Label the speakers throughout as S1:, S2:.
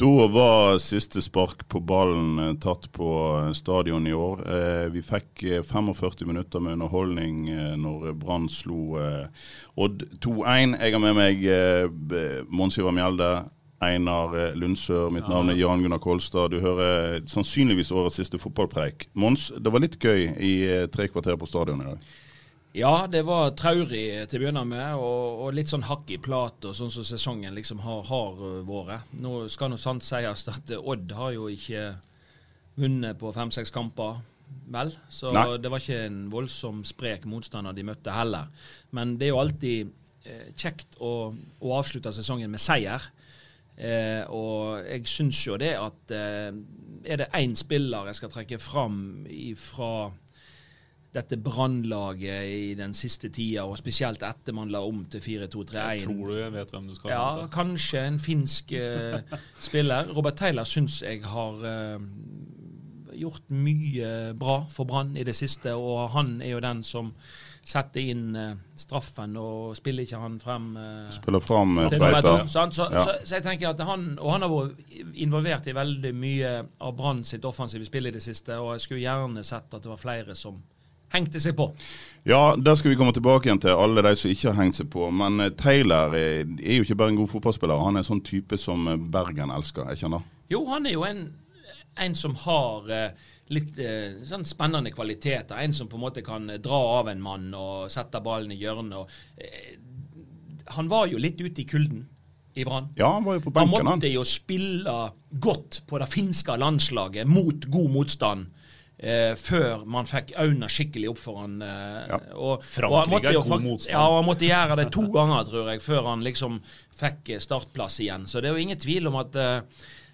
S1: Da var siste spark på ballen eh, tatt på eh, stadion i år. Eh, vi fikk eh, 45 minutter med underholdning når Brann slo Odd 2-1. Jeg har med meg Mons Ivar Mjelde, Einar Lundsør, mitt navn er Jan Gunnar Kolstad. Du hører sannsynligvis årets siste fotballpreik. Mons, det var litt gøy i tre kvarter på stadion i dag.
S2: Ja, det var traurig til å begynne med, og, og litt sånn hakk i plat, og sånn som sesongen liksom har, har uh, vært. Nå skal nå sant sies at uh, Odd har jo ikke vunnet på fem-seks kamper, vel? Så
S1: Nei.
S2: det var ikke en voldsom sprek motstander de møtte heller. Men det er jo alltid eh, kjekt å, å avslutte sesongen med seier. Eh, og jeg syns jo det at eh, er det én spiller jeg skal trekke fram fra dette brannlaget i den siste tida, og spesielt etter man la om til 4-2-3-1.
S3: Jeg Tror du jeg vet hvem du skal
S2: Ja,
S3: hente?
S2: kanskje en finsk eh, spiller. Robert Taylor syns jeg har eh, gjort mye bra for Brann i det siste, og han er jo den som setter inn eh, straffen, og spiller ikke han frem eh,
S1: Spiller
S2: to.
S1: Tveita.
S2: Så,
S1: Ja.
S2: så, så jeg tenker at han, Og han har vært involvert i veldig mye av Brann sitt offensive spill i det siste, og jeg skulle gjerne sett at det var flere som hengte seg på.
S1: Ja, der skal vi komme tilbake igjen til, alle de som ikke har hengt seg på. Men eh, Taylor er, er jo ikke bare en god fotballspiller, han er en sånn type som eh, Bergen elsker. Er ikke han da?
S2: Jo, han er jo en, en som har eh, litt eh, sånn spennende kvaliteter. En som på en måte kan eh, dra av en mann og sette ballen i hjørnet. Eh, han var jo litt ute i kulden i Brann.
S1: Ja, han var jo på
S2: Han
S1: benken, han.
S2: måtte jo spille godt på det finske landslaget mot god motstand. Eh, før man fikk øynene skikkelig opp for han. Eh,
S1: Ja.
S2: og,
S3: Frankrike
S2: og han måtte
S3: er god motstand.
S2: Ja, og han måtte gjøre det to ganger, tror jeg, før han liksom fikk eh, startplass igjen. Så det er jo ingen tvil om at eh,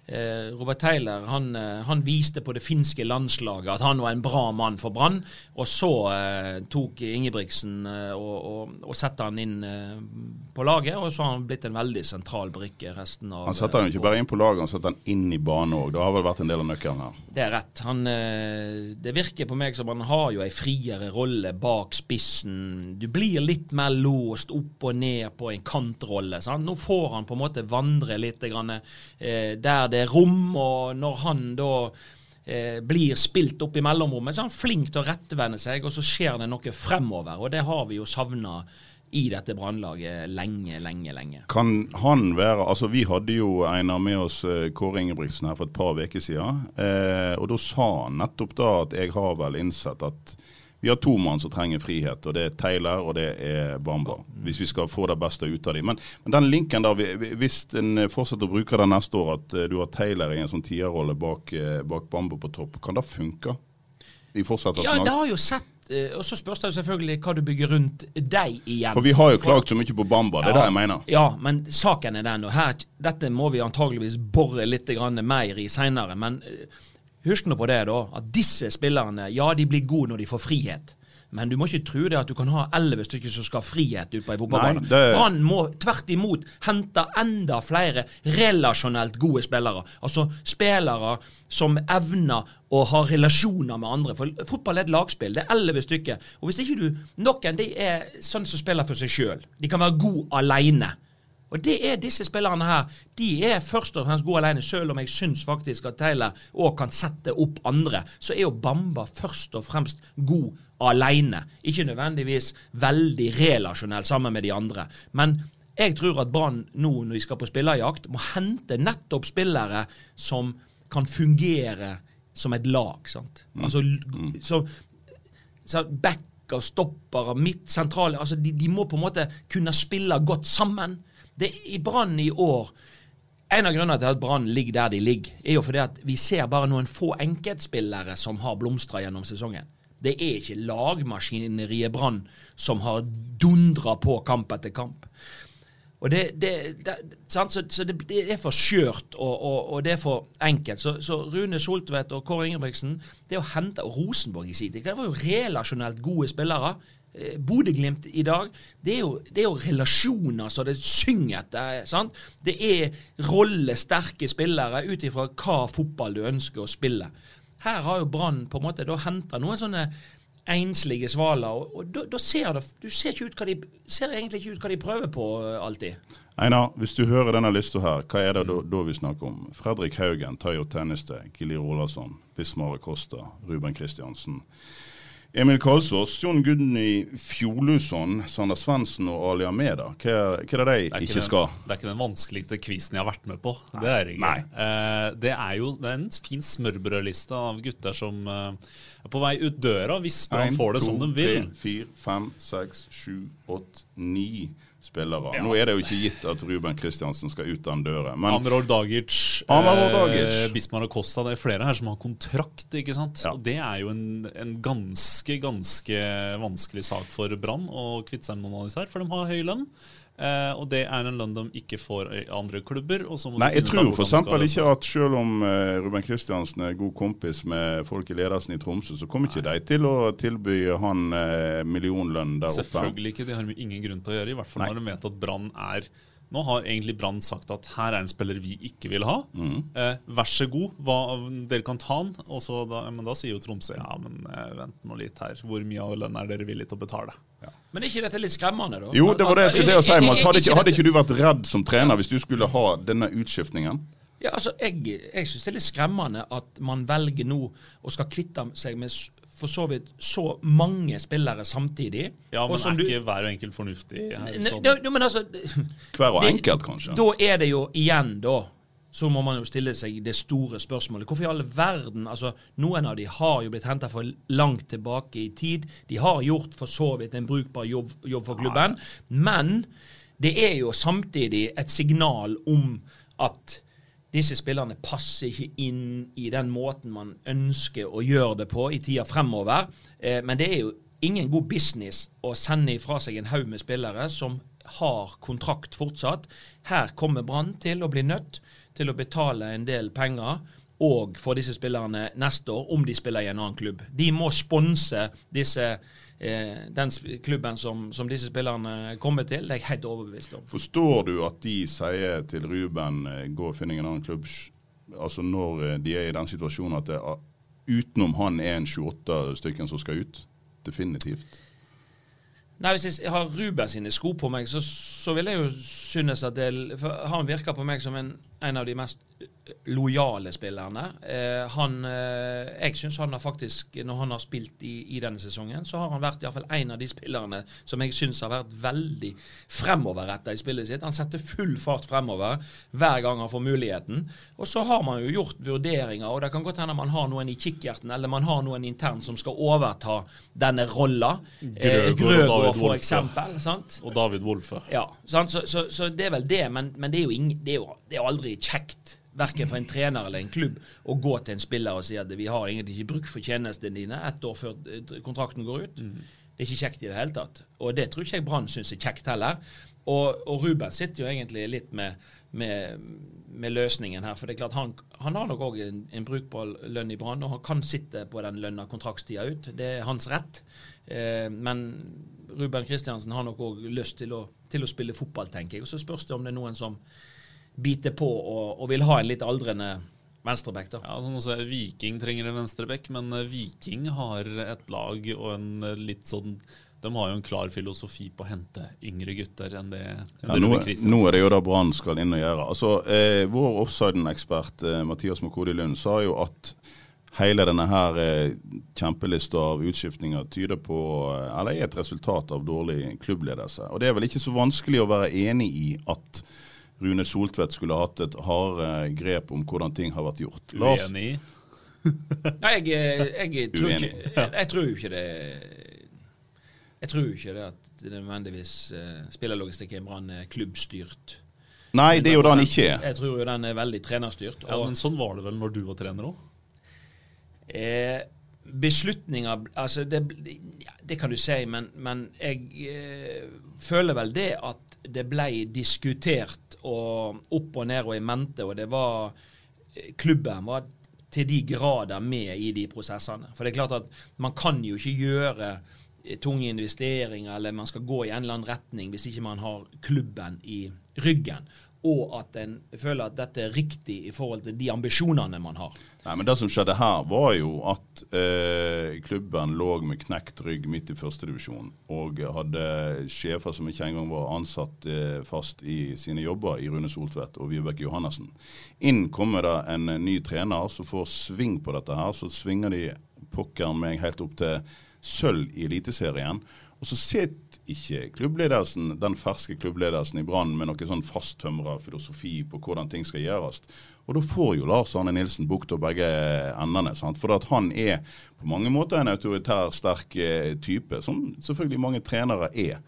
S2: Robert Taylor han, eh, han viste på det finske landslaget at han var en bra mann for Brann. Og så eh, tok Ingebrigtsen eh, og, og, og satte han inn eh, på laget, og så har han blitt en veldig sentral brikke resten av
S1: Han setter han jo
S2: eh,
S1: ikke bare inn på laget, han setter han inn i banen òg. Det har vel vært en del av nøkkelen her.
S2: det er rett. Han, eh, det virker på meg som han har jo ei friere rolle bak spissen. Du blir litt mer låst opp og ned på en kantrolle. Sant? Nå får han på en måte vandre litt grann, eh, der det er rom, og når han da eh, blir spilt opp i mellomrommet, så er han flink til å rettvende seg, og så skjer det noe fremover. Og det har vi jo savna i dette brannlaget lenge, lenge, lenge.
S1: Kan han være Altså, vi hadde jo Einar med oss eh, Kåre Ingebrigtsen her for et par uker siden. Eh, og da sa han nettopp da at jeg har vel innsett at vi har to mann som trenger frihet, og det er Taylor og det er Bamba. Hvis vi skal få det beste ut av dem. Men, men den linken der, vi- vi- hvis en fortsetter å bruke den neste år, at eh, du har Taylor i en sånn tierrolle bak, eh, bak Bamba på topp, kan det funke? I fortsetter
S2: Ja, det har jo sett eh, Og så spørs det jo selvfølgelig hva du bygger rundt deg igjen.
S1: For vi har jo klagt så mye på Bamba, det er det jeg mener.
S2: Ja, men saken er den, og her, dette må vi antageligvis bore litt mer i seinere. Men eh, husk nå på det, da, at disse spillerne, ja, de blir gode når de får frihet. Men du må ikke tro det at du kan ha elleve stykker som skal ha frihet ut på ei fotballbane.
S1: Det-
S2: Brann må tvert imot hente enda flere relasjonelt gode spillere. Altså spillere som evner å ha relasjoner med andre. For fotball er et lagspill. Det er elleve stykker. Og hvis ikke du Noen de er sånn som spiller for seg sjøl. De kan være gode aleine. Og det er disse spillerne her. De er først og fremst gode alene, selv om jeg syns faktisk at Taylor òg kan sette opp andre. Så er jo Bamba først og fremst god alene. Ikke nødvendigvis veldig relasjonell sammen med de andre. Men jeg tror at Brann nå, når de skal på spillerjakt, må hente nettopp spillere som kan fungere som et lag. sant? Altså, så, så backer, stoppere, midt, sentrale altså de, de må på en måte kunne spille godt sammen. Det I Brann i år En av grunnene til at Brann ligger der de ligger, er jo fordi at vi ser bare noen få enkeltspillere som har blomstra gjennom sesongen. Det er ikke lagmaskineriet Brann som har dundra på kamp etter kamp. Og det, det, det? Så, så det, det er for skjørt, og, og, og det er for enkelt. Så, så Rune Soltvedt og Kåre Ingebrigtsen Det å hente Rosenborg i sin tid, det var jo relasjonelt gode spillere. Eh, Bodø-Glimt i dag, det er, jo, det er jo relasjoner så det synger etter. sant? Det er rollesterke spillere ut ifra hva fotball du ønsker å spille. Her har jo Brann på en måte da henta noen sånne enslige svaler, og, og da, da ser det, du ser, ikke ut hva de, ser egentlig ikke ut hva de prøver på eh, alltid.
S1: Einar, hvis du hører denne lista her, hva er det da, da vi snakker om? Fredrik Haugen, Tayo Tenniste, Gili Rolasson, Bismar Costa, Ruben Kristiansen. Emil Kalsås, Jon Gudny Fjoluson, Sander Svendsen og Ali Ameda. Hva, hva er det de ikke
S3: den,
S1: skal?
S3: Det er ikke den vanskeligste quizen jeg har vært med på. Det er det ikke. Eh, det er jo det er en fin smørbrødliste av gutter som eh, er på vei ut døra hvis man får det som de vil.
S1: 1, 2, 3, 4, 5, 6, 7, 8, 9 spillere. Ja. Nå er det jo ikke gitt at Ruben Kristiansen skal ut den døra. Men
S3: Amror Dagic,
S1: Amror Dagic.
S3: Eh, Bismar og Costa, det er flere her som har kontrakt. ikke sant?
S1: Ja.
S3: Og Det er jo en, en ganske, ganske vanskelig sak for Brann å kvitte seg med noen av disse her, for de har høy lønn. Eh, og det er en lønn de ikke får i andre klubber.
S1: Nei, jeg tror f.eks. ikke at selv om eh, Ruben Kristiansen er god kompis med folk i ledelsen i Tromsø, så kommer ikke de til å tilby han eh, millionlønn der oppe.
S3: Selvfølgelig ikke, det har de ingen grunn til å gjøre. I hvert fall
S1: Nei.
S3: når de vet at Brann er Nå har egentlig Brann sagt at her er en spiller vi ikke vil ha.
S1: Mm.
S3: Eh, vær så god, hva, dere kan ta han. Da, men da sier jo Tromsø ja, men eh, vent nå litt her. Hvor mye av lønn er dere villige til å betale?
S2: Men er ikke dette litt skremmende, da?
S1: Jo, det var det jeg skulle til å si. Mats. Hadde ikke, hadde ikke du vært redd som trener hvis du skulle ha denne utskiftningen?
S2: Ja, altså, Jeg, jeg syns det er litt skremmende at man velger nå å skal kvitte seg med for så vidt så mange spillere samtidig.
S3: Ja,
S2: Og
S3: men
S2: som
S3: er
S2: du-
S3: ikke hver og enkelt fornuftig? her,
S2: Ne-
S3: sånn?
S2: ne- men altså,
S1: Hver og enkelt, kanskje?
S2: Da er det jo igjen, da, så må man jo stille seg det store spørsmålet. Hvorfor i alle verden altså, Noen av de har jo blitt henta for langt tilbake i tid. De har gjort for så vidt en brukbar jobb, jobb for klubben. Men det er jo samtidig et signal om at disse spillerne passer ikke inn i den måten man ønsker å gjøre det på i tida fremover. Eh, men det er jo ingen god business å sende ifra seg en haug med spillere som har kontrakt fortsatt. Her kommer Brann til å bli nødt til å betale en del penger. Og for disse spillerne neste år, om de spiller i en annen klubb. De må sponse disse, eh, den klubben som, som disse spillerne kommer til. Det er jeg helt overbevist om.
S1: Forstår du at de sier til Ruben eh, gå og finne en annen klubb, altså når eh, de er i den situasjonen at det, utenom han er en 28 stykken som skal ut? Definitivt.
S2: Nei, Hvis jeg har Ruben sine sko på meg, så, så vil jeg jo synes at det, Han virker på meg som en, en av de mest lojale spillerne. Eh, han, eh, jeg syns han har faktisk, når han har spilt i, i denne sesongen, så har han vært i hvert fall en av de spillerne som jeg syns har vært veldig fremoverretta i spillet sitt. Han setter full fart fremover hver gang han får muligheten. Og så har man jo gjort vurderinger, og det kan godt hende man har noen i kikkerten, eller man har noen internt som skal overta denne rolla. Eh,
S3: Grøgaard
S2: for
S3: Wolfe.
S2: eksempel. Sant?
S3: Og David Wolfe.
S2: Ja, sant? Så, så, så det er vel det, men, men det, er ing, det, er jo, det er jo aldri kjekt, verken for en trener eller en klubb, å gå til en spiller og si at vi har egentlig ikke bruk for tjenestene dine ett år før eh, kontrakten går ut. Det er ikke kjekt i det hele tatt. Og det tror ikke jeg Brann syns er kjekt heller. Og, og Ruben sitter jo egentlig litt med, med, med løsningen her. For det er klart han, han har nok òg en, en brukbar lønn i Brann, og han kan sitte på den lønna kontraktstida ut. Det er hans rett. Eh, men Ruben Kristiansen har nok òg lyst til å, til å spille fotball, tenker jeg. Og så spørs det om det er noen som biter på og, og vil ha en litt aldrende venstreback. da.
S3: Ja, som også er Viking trenger en venstreback, men eh, Viking har et lag og en eh, litt sånn De har jo en klar filosofi på å hente yngre gutter enn det, enn
S1: Ja,
S3: det
S1: nå, nå er det jo da Brann skal inn og gjøre. Altså, eh, Vår offsiden-ekspert eh, Mathias Makodi Lund sa jo at hele denne her eh, kjempelista av utskiftninger tyder på, eh, eller er et resultat av dårlig klubbledelse. Og Det er vel ikke så vanskelig å være enig i at Rune Soltvedt skulle hatt et hardere grep om hvordan ting har vært gjort. Lars,
S3: Uenig.
S2: Nei, jeg, jeg, jeg, tror
S1: Uenig.
S2: ikke, jeg, jeg tror ikke det Jeg tror ikke det at det nødvendigvis uh, spillerlogistikk i Brann er klubbstyrt.
S1: Nei, det er jo det han ikke er.
S2: Jeg tror jo den er veldig trenerstyrt.
S3: Ja, men sånn var det vel når du var trener òg?
S2: Eh, beslutninger Altså, det, det kan du si, men, men jeg eh, føler vel det at det ble diskutert og opp og ned og i mente, og det var Klubben var til de grader med i de prosessene. For det er klart at man kan jo ikke gjøre tunge investeringer eller man skal gå i en eller annen retning hvis ikke man har klubben i ryggen og at en føler at dette er riktig i forhold til de ambisjonene man har.
S1: Nei, men Det som skjedde her, var jo at eh, klubben lå med knekt rygg midt i førstedivisjon og hadde sjefer som ikke engang var ansatt eh, fast i sine jobber i Rune Soltvedt og Vibeke Johannessen. Inn kommer det en ny trener som får sving på dette her. Så svinger de pokker meg helt opp til sølv i Eliteserien. Og så sitter ikke klubbledelsen, den ferske klubbledelsen i Brann med noe sånn fasttømra filosofi på hvordan ting skal gjøres. Og da får jo Lars Arne Nilsen bukt av begge endene. Sant? For at han er på mange måter en autoritær, sterk eh, type, som selvfølgelig mange trenere er.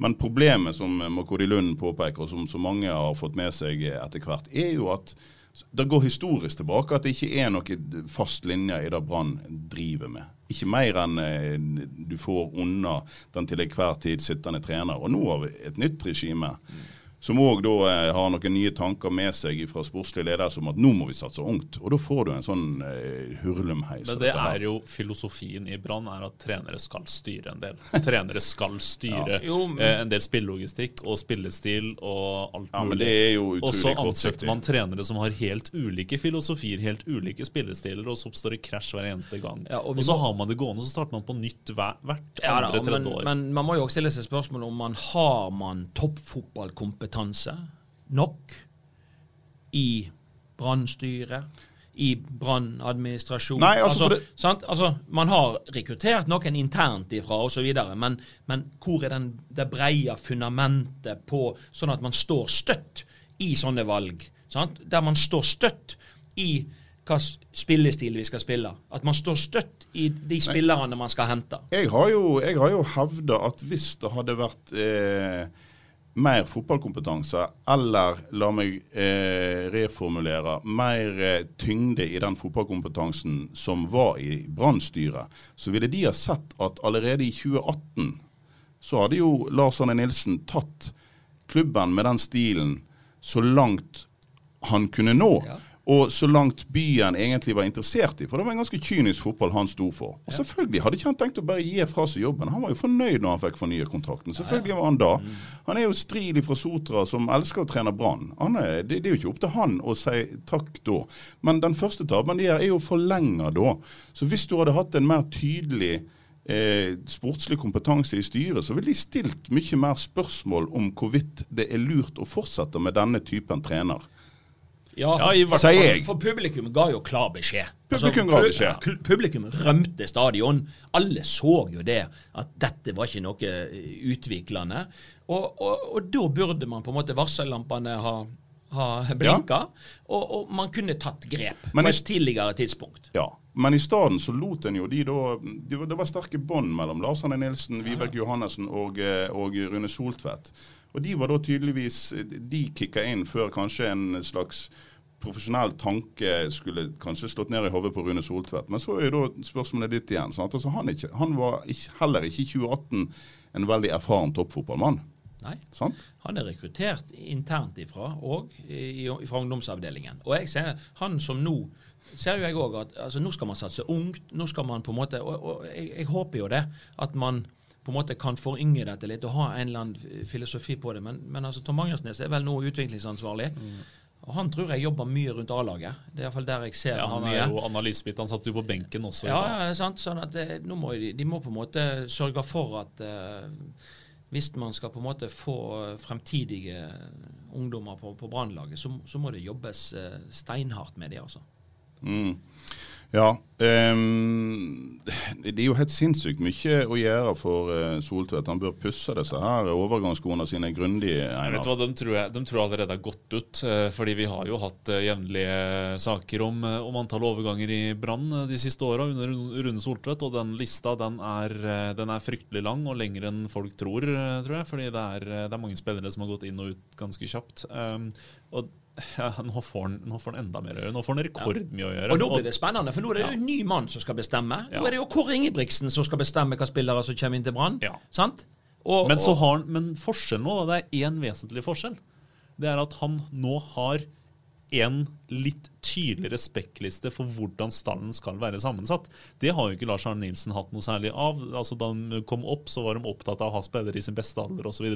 S1: Men problemet som Makodi Lund påpeker, og som så mange har fått med seg etter hvert, er jo at det går historisk tilbake at det ikke er noen fast linje i det Brann driver med. Ikke mer enn eh, du får unna den til enhver tid sittende trener. Og nå har vi et nytt regime. Mm som òg eh, har noen nye tanker med seg fra sportslig leder som at nå må vi satse ungt. Og da får du en sånn eh, hurlumheis.
S3: Men det er jo filosofien i Brann er at trenere skal styre en del. Trenere skal styre ja, jo, men... eh, en del spillelogistikk og spillestil og alt
S1: ja, mulig. og
S3: så ansetter man trenere som har helt ulike filosofier, helt ulike spillestiler, og så oppstår det krasj hver eneste gang. Ja, og, og, så må... har man det gående, og så starter man på nytt hvert, hvert andre, tredje år.
S2: Men man må jo også stille seg spørsmål om man har man toppfotballkompetanse kompetanse nok i brannstyret, i brannadministrasjonen.
S1: Altså,
S2: altså, altså, man har rekruttert noen internt ifra osv., men, men hvor er den, det breie fundamentet på, sånn at man står støtt i sånne valg? Sant? Der man står støtt i hva spillestil vi skal spille. At man står støtt i de spillerne man skal hente.
S1: Jeg har jo, jeg jo hevda at hvis det hadde vært eh, mer fotballkompetanse, eller la meg eh, reformulere, mer eh, tyngde i den fotballkompetansen som var i Brann-styret, så ville de ha sett at allerede i 2018 så hadde jo Lars Arne Nilsen tatt klubben med den stilen så langt han kunne nå. Ja. Og så langt byen egentlig var interessert i. For det var en ganske kynisk fotball han sto for. Og selvfølgelig hadde ikke han tenkt å bare gi fra seg jobben. Han var jo fornøyd når han fikk fornyet kontrakten. Selvfølgelig var han da. Mm. Han er jo stridig fra Sotra som elsker å trene Brann. Det, det, er jo ikke opp til han å si takk da. Men den første tabben de gjør, er jo forlenga da. Så hvis du hadde hatt en mer tydelig Eh, sportslig kompetanse i styret, så ville de stilt mye mer spørsmål om hvorvidt det er lurt å fortsette med denne typen trener.
S2: Ja, for, ja, for, for, for, publikum ga jo klar beskjed.
S1: Publikum altså, ga beskjed.
S2: Publikum rømte stadion. Alle så jo det, at dette var ikke noe eh, utviklende. Og, og, og da burde man på en måte varsellampene ha, ha blinka, ja. og, og, man kunne tatt grep men på et tidligere tidspunkt.
S1: Ja, men i stedet så lot en jo de da de, Det var sterke bånd mellom Lars Arne Nilsen, Vibeke Johannessen og, eh, og Rune Soltvedt. Og de var da tydeligvis De kicka inn før kanskje en slags profesjonell tanke skulle kanskje slått ned i hodet på Rune Soltvedt. Men så er jo da spørsmålet ditt igjen. Altså, han, ikke, han, var ikke, heller ikke i 2018 en veldig erfaren toppfotballmann.
S2: Nei. Sant? Han er rekruttert internt ifra, og fra ungdomsavdelingen. Og jeg ser han som nå ser jo jeg òg at altså, nå skal man satse ungt. nå skal man på en måte, Og, og jeg, jeg, håper jo det, at man på en måte kan forynge dette litt og ha en eller annen filosofi på det. Men, men altså, Tom Angersnes er vel nå utviklingsansvarlig. Mm. Og Han tror jeg jobber mye rundt A-laget. Det er iallfall der jeg ser
S3: ja,
S2: han
S3: mye. Han er jo analysebit. Han satt jo på benken også.
S2: Ja, ja sant. Sånn at det, eh, nå må de, de, må på en måte sørge for at uh, hvis man skal på en måte få fremtidige ungdommer på, på Brannlaget, så, så, må det jobbes uh, steinhardt med det, altså.
S1: Mm. Ja. Um, det er jo helt sinnssykt mye å gjøre for uh, Soltvedt. Han bør pusse disse her overgangsskoene sine grundig.
S3: Vet du hva, de tror, jeg, de tror allerede er gått ut. Uh, fordi vi har jo hatt uh, jevnlige saker om, om, antall overganger i Brann de siste åra under Rune Soltvedt. Og den lista den er, den er, fryktelig lang og lengre enn folk tror, tror jeg. Fordi det er, det er, mange spillere som har gått inn og ut ganske kjapt. Um, og ja, nå, får han, nå får han enda mer å gjøre. Nå får han rekordmye å gjøre.
S2: Og Da blir det spennende, for nå er det jo en ny mann som skal bestemme. Nå er det jo Kåre Ingebrigtsen som skal bestemme hva spillere som kommer inn til Brann.
S3: Ja.
S2: Sant? Og,
S3: Men, så har han, men forskjellen nå, det er én vesentlig forskjell. Det er at han nå har en litt tydeligere spekkliste for hvordan stallen skal være sammensatt. Det har jo ikke Lars Arne Nilsen hatt noe særlig av. Altså Da han kom opp, så var de opptatt av å ha spillere i sin beste alder osv.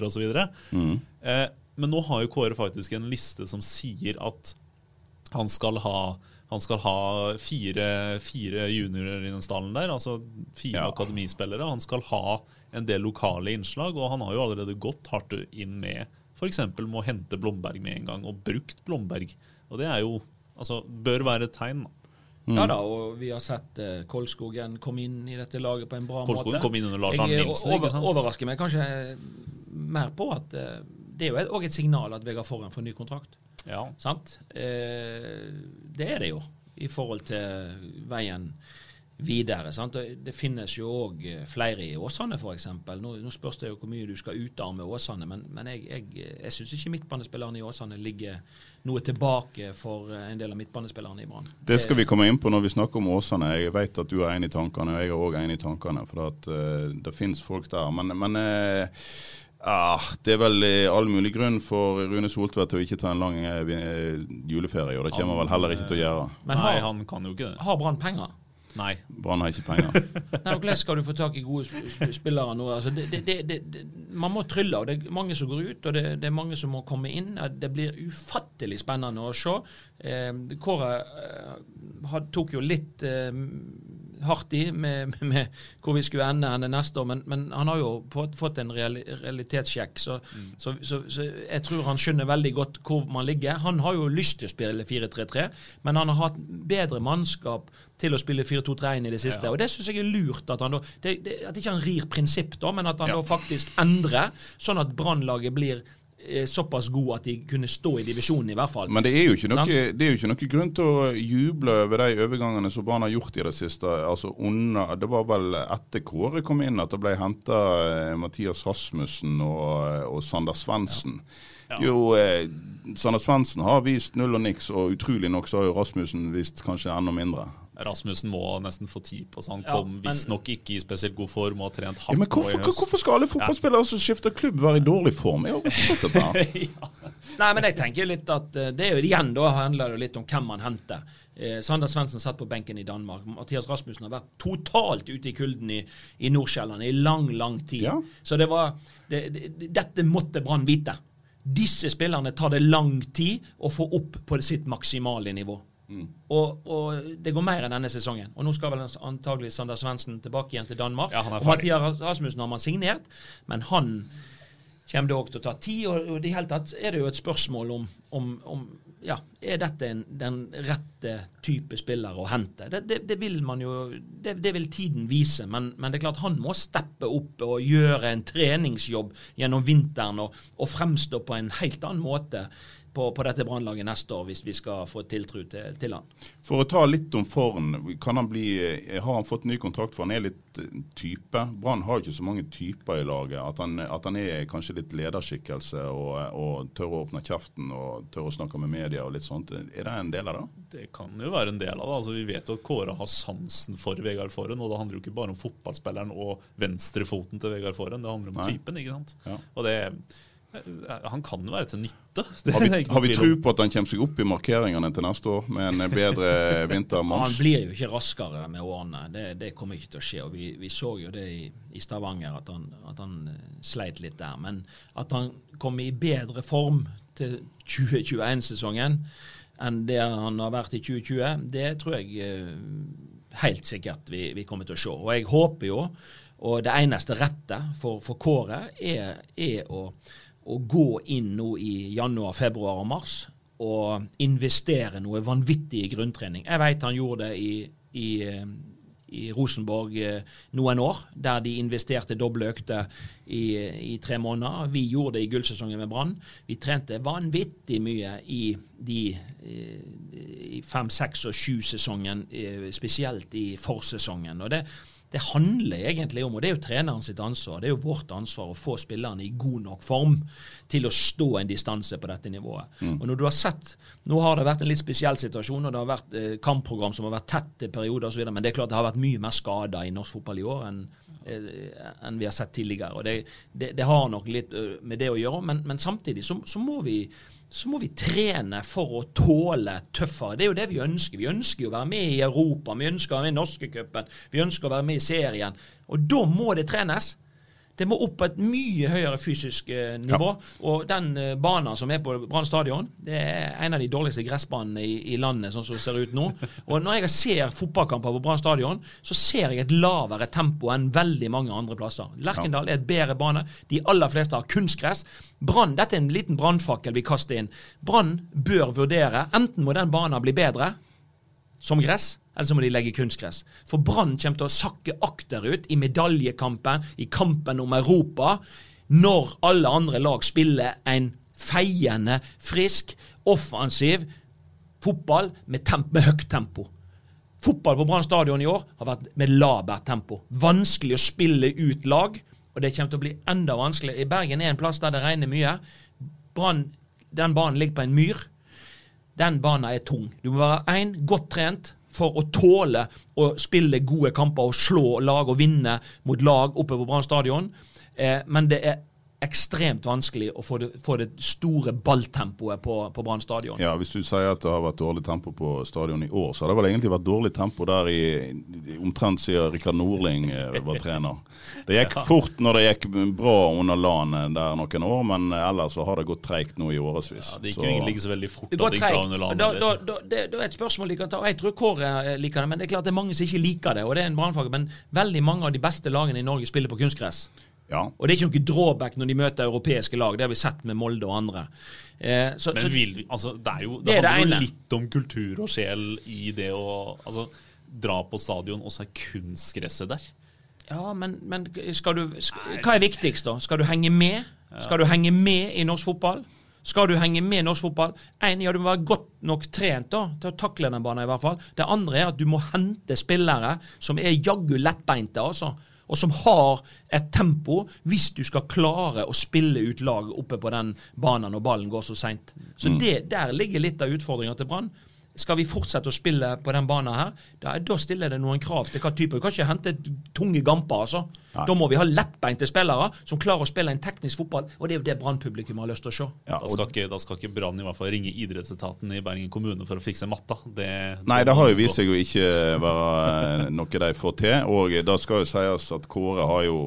S1: Mm.
S3: Eh, men nå har jo Kåre faktisk en liste som sier at han skal ha han skal ha fire, fire juniorer i den stallen der, altså fire
S1: Ja.
S3: akademispillere. Han skal ha en del lokale innslag, og han har jo allerede gått hardt inn med f.eks. med å hente Blomberg med en gang, og brukt Blomberg. Og det er jo altså, bør være et tegn. Mm.
S2: Ja da, og vi har sett uh, Kolskogen komme inn i dette laget på en bra
S3: Kolskogen
S2: måte.
S3: kom inn under Lars Arne Nilsen, ikke sant?
S2: Jeg overrasker meg kanskje mer på at eh, det er jo òg et signal at Vegard Forhen får ny kontrakt.
S3: Ja.
S2: Sant? Eh, det er det jo, i forhold til veien videre. Sant? Det finnes jo òg flere i Åsane, f.eks. Nå, nå spørs det jo hvor mye du skal utarme Åsane, men, men jeg, jeg, jeg syns ikke midtbanespillerne i Åsane ligger noe tilbake for en del av midtbanespillerne i Brann.
S1: Det skal vi komme inn på når vi snakker om Åsane. Jeg vet at du er enig i tankene, og jeg er òg enig i tankene. For at, uh, det finnes folk der. Men, men eh, ah, det er vel eh, all mulig grunn for Rune Soltvedt til å ikke ta en lang eh, eh, juleferie. Og det kommer han vel heller ikke til å gjøre.
S2: Men
S3: Nei, han kan jo ikke det.
S2: har Brann penger?
S3: Nei.
S1: Brann har ikke penger.
S2: Nei, og Hvordan skal du få tak i gode sp- sp- spillere nå? Altså, det, det, det, det, det, man må trylle, og det er mange som går ut, og det, det er mange som må komme inn. Det blir ufattelig spennende å se. Eh, Kåre eh, tok jo litt eh, hardt i med, med, med hvor vi skulle ende henne neste år, men, men han har jo på, fått en realitetssjekk, så, så, så, så jeg tror han skjønner veldig godt hvor man ligger. Han har jo lyst til å spille 4-3-3, men han har hatt bedre mannskap til å spille 4-2-3-1 i det siste. Og det syns jeg er lurt at han da det, det, At ikke han rir prinsipp, da, men at han
S3: Ja.
S2: da faktisk endrer, sånn at Brannlaget blir såpass god at de kunne stå i divisjonen, i hvert fall.
S1: Men det er jo ikke noe, det jo ikke noe grunn til å juble over de overgangene som Brann har gjort i det siste. Altså under, Det var vel etter Kåre kom inn at det ble henta Mathias Rasmussen og, og Sander Svendsen. Jo, eh, Sander Svendsen har vist null og niks, og utrolig nok så har jo Rasmussen vist kanskje enda mindre.
S3: Rasmussen må nesten få tid på seg. Han
S2: Ja,
S3: kom visstnok ikke i spesielt god form og har trent
S1: Ja,
S3: hardt
S1: men hvorfor,
S3: nå i høst.
S1: hvorfor skal alle fotballspillere som skifter klubb være i dårlig form? Jeg har ikke dette. her.
S2: Nei, men jeg tenker litt at eh, det er jo igjen da handler det litt om hvem man henter. Eh, Sander Svendsen satt på benken i Danmark. Mathias Rasmussen har vært totalt ute i kulden i, i Nordsjælland i lang, lang tid.
S1: Ja.
S2: Så det var det, det, Dette måtte Brann vite. Disse spillerne tar det lang tid å få opp på sitt maksimale nivå. Og, og det går mer enn denne sesongen. Og nå skal vel antagelig Sander Svendsen tilbake igjen til Danmark.
S3: Ja,
S2: og. Mathias Rasmussen har man signert, men han kommer det òg til å ta tid. Og i det hele tatt er det jo et spørsmål om, om, om ja, er dette en, den rette type spiller å hente. Det, det, det vil man jo det, det vil tiden vise, men, men det er klart han må steppe opp og gjøre en treningsjobb gjennom vinteren og, og fremstå på en helt annen måte på, på dette brannlaget neste år, hvis vi skal få tiltro til, til han.
S1: For å ta litt om Forn, kan han bli, eh, har han fått ny kontrakt for han er litt eh, type? Brann har jo ikke så mange typer i laget. At han, at han er kanskje litt lederskikkelse og, og tør å åpne kjeften og tør å snakke med media og litt sånt. Er det en del av det?
S3: Det kan jo være en del av det. Altså, vi vet jo at Kåre har sansen for Vegard Forhen. Og det handler jo ikke bare om fotballspilleren og venstrefoten til Vegard Forhen, det handler om
S1: Nei.
S3: typen. ikke sant?
S1: Ja.
S3: Og det Han kan være til nytte. Det
S1: Har vi, har vi tro på at han kommer seg opp i markeringene til neste år med en bedre
S2: Han blir jo ikke raskere med årene. Det, det kommer ikke til å skje. og Vi, vi så jo det i, i Stavanger, at han, at han eh, sleit litt der. Men at han kommer i bedre form til 2021-sesongen enn det han har vært i 2020, det tror jeg eh, helt sikkert vi, vi kommer til å se. Og jeg håper jo, og det eneste rette for, for Kåre, er, er å, å gå inn nå i januar, februar og mars og investere noe vanvittig i grunntrening. Jeg vet han gjorde det i, i, i Rosenborg eh, noen år, der de investerte doble økter i, i tre måneder. Vi gjorde det i gullsesongen med Brann. Vi trente vanvittig mye i de eh, fem, seks og sju-sesongen, eh, spesielt i forsesongen. Og det, det handler egentlig om, og det er jo treneren sitt ansvar, det er jo vårt ansvar å få spillerne i god nok form til å stå en distanse på dette nivået. Og når du har sett, Nå har det vært en litt spesiell situasjon, og det har vært eh, kampprogram som har vært tett til perioder osv., men det er klart det har vært mye mer skader i norsk fotball i år enn eh, enn vi har sett tidligere. og Det, det, det har nok litt eh, med det å gjøre, men, men samtidig så, så, må vi, så må vi trene for å tåle tøffere. Det er jo det vi ønsker. Vi ønsker jo å være med i Europa, vi ønsker å være med i norskecupen, vi ønsker å være med i serien. Og da må det trenes. Det må opp på et mye høyere fysisk eh, nivå. Og den eh, banen som er på Brann stadion, det er en av de dårligste gressbanene i, i, landet, sånn som det ser ut nå. Og når jeg ser fotballkamper på Brann stadion, så ser jeg et lavere tempo enn veldig mange andre plasser. Lerkendal er et bedre bane. De aller fleste har kunstgress. Brann, Dette er en liten brannfakkel vi kaster inn. Brann bør vurdere enten må den banen bli bedre som gress, eller så må de legge kunstgress. For Brann kommer til å sakke akterut i medaljekampen, i kampen om Europa, når alle andre lag spiller en feiende, frisk, offensiv fotball med, med høyt tempo. Fotball på Brann stadion i år har vært med labert tempo. Vanskelig å spille ut lag, og det kommer til å bli enda vanskeligere. I Bergen er en plass der det regner mye. Brann, den banen ligger på en myr. Den banen er tung. Du må være én, godt trent, for å tåle å spille gode kamper og slå lag og vinne mot lag oppe på Brann stadion. Eh, men det er ekstremt vanskelig å få det, få det store balltempoet på, på Brann stadion.
S1: Ja, Hvis du sier at det har vært dårlig tempo på stadion i år, så har det vel egentlig vært dårlig tempo der i, omtrent siden Rikard Nordling eh, var trener. Det gikk ja. fort når det gikk bra under LAN der noen år, men ellers så har det gått treigt nå i årevis.
S3: Ja, det gikk jo egentlig ikke så veldig fort.
S2: Det går treigt. Da, da, da, det, er et spørsmål de kan ta. og Jeg tror Kåre liker det, men det er klart det er mange som ikke liker det. og det er en brannfag, Men veldig mange av de beste lagene i Norge spiller på kunstgress. Ja. Og det er ikke noe drawback når de møter europeiske lag. Det har vi sett med Molde og andre.
S3: Eh, så, Men vil, altså, det, jo, det, det handler jo litt om kultur og sjel i det å altså, dra på stadion, og så er kunstgresset der.
S2: Ja, men, men skal du, skal, hva er viktigst, da? Skal du henge med? Skal du henge med i norsk fotball? Skal du henge med i norsk fotball? En, ja, Du må være godt nok trent da, til å takle den banen. i hvert fall. Det andre er at du må hente spillere som er jaggu lettbeinte. altså og som har et tempo hvis du skal klare å spille ut lag oppe på den banen når ballen går så seint. Så mm. det, der ligger litt av utfordringa til Brann. Skal vi fortsette å spille på den banen her, da, da, stiller det noen krav til hva type. Du kan ikke hente tunge gamper, altså. Nei. Da må vi ha lettbeinte spillere som klarer å spille en teknisk fotball, og det er jo det Brann-publikum har lyst til å se.
S3: Ja, da skal ikke, da skal ikke Brann i hvert fall ringe idrettsetaten i Bergen kommune for å fikse matta. Det,
S1: Nei, det har jo vist seg å ikke være noe de får til. Og da skal jo sies at Kåre har jo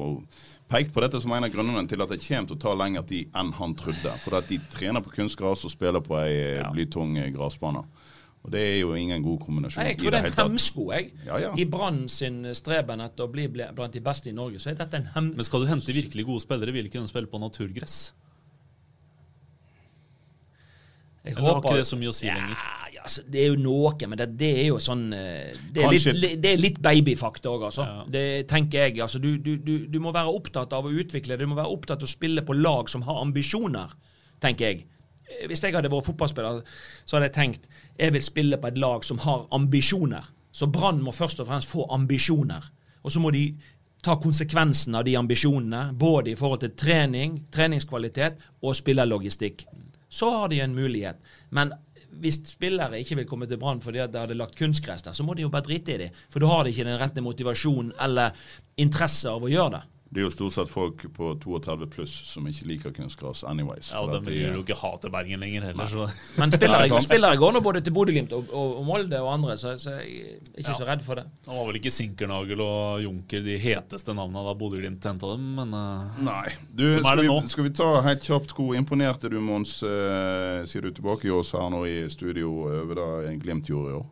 S1: pekt på dette som en av grunnene til at det kommer til å ta lengre tid enn han trodde. For at de trener på kunstgras og spiller på ei ja. blytung grasbane. Og Det er jo ingen god kombinasjon.
S2: Nei, jeg tror det er en hemsko jeg. Ja, ja. i Brann sin streben etter å bli blant de beste i Norge. så er dette en hem...
S3: Men skal du hente virkelig gode spillere, vil ikke de spille på naturgress? Jeg Eller håper, har ikke det så mye å si ja, lenger?
S2: Ja, altså, det er jo noe, men det, det er jo sånn eh, Det er Kanskje... litt, det er litt babyfakta òg, altså. Ja. Det tenker jeg. Altså, du, du, du, du, må være opptatt av å utvikle det. Du må være opptatt av å spille på lag som har ambisjoner, tenker jeg. Hvis jeg hadde vært fotballspiller, så hadde jeg tenkt jeg vil spille på et lag som har ambisjoner. Så Brann må først og fremst få ambisjoner. Og så må de ta konsekvensen av de ambisjonene, både i forhold til trening, treningskvalitet og spillerlogistikk. Så har de en mulighet. Men hvis spillere ikke vil komme til Brann fordi de hadde lagt kunstgress der, så må de jo bare drite i det. For da har de ikke den rette motivasjonen eller interesse av å gjøre det.
S1: Det er jo stort sett folk på 32 pluss som ikke liker kunstgras anyways.
S3: Ja, og De vil jo ikke ha til Bergen lenger heller.
S2: Men spillere, spillere, går nå både til Bodø-Glimt og, og, Molde og andre, så, så jeg er ikke ja. så redd for det.
S3: Det var vel ikke Sinkernagel og Junker de heteste navnene da Bodø-Glimt henta dem, men uh,
S1: Nei. Du, skal, vi, skal, vi, ta helt kjapt hvor imponerte du, Mons, uh, sier du tilbake i oss her nå i studio over det Glimt gjorde i år?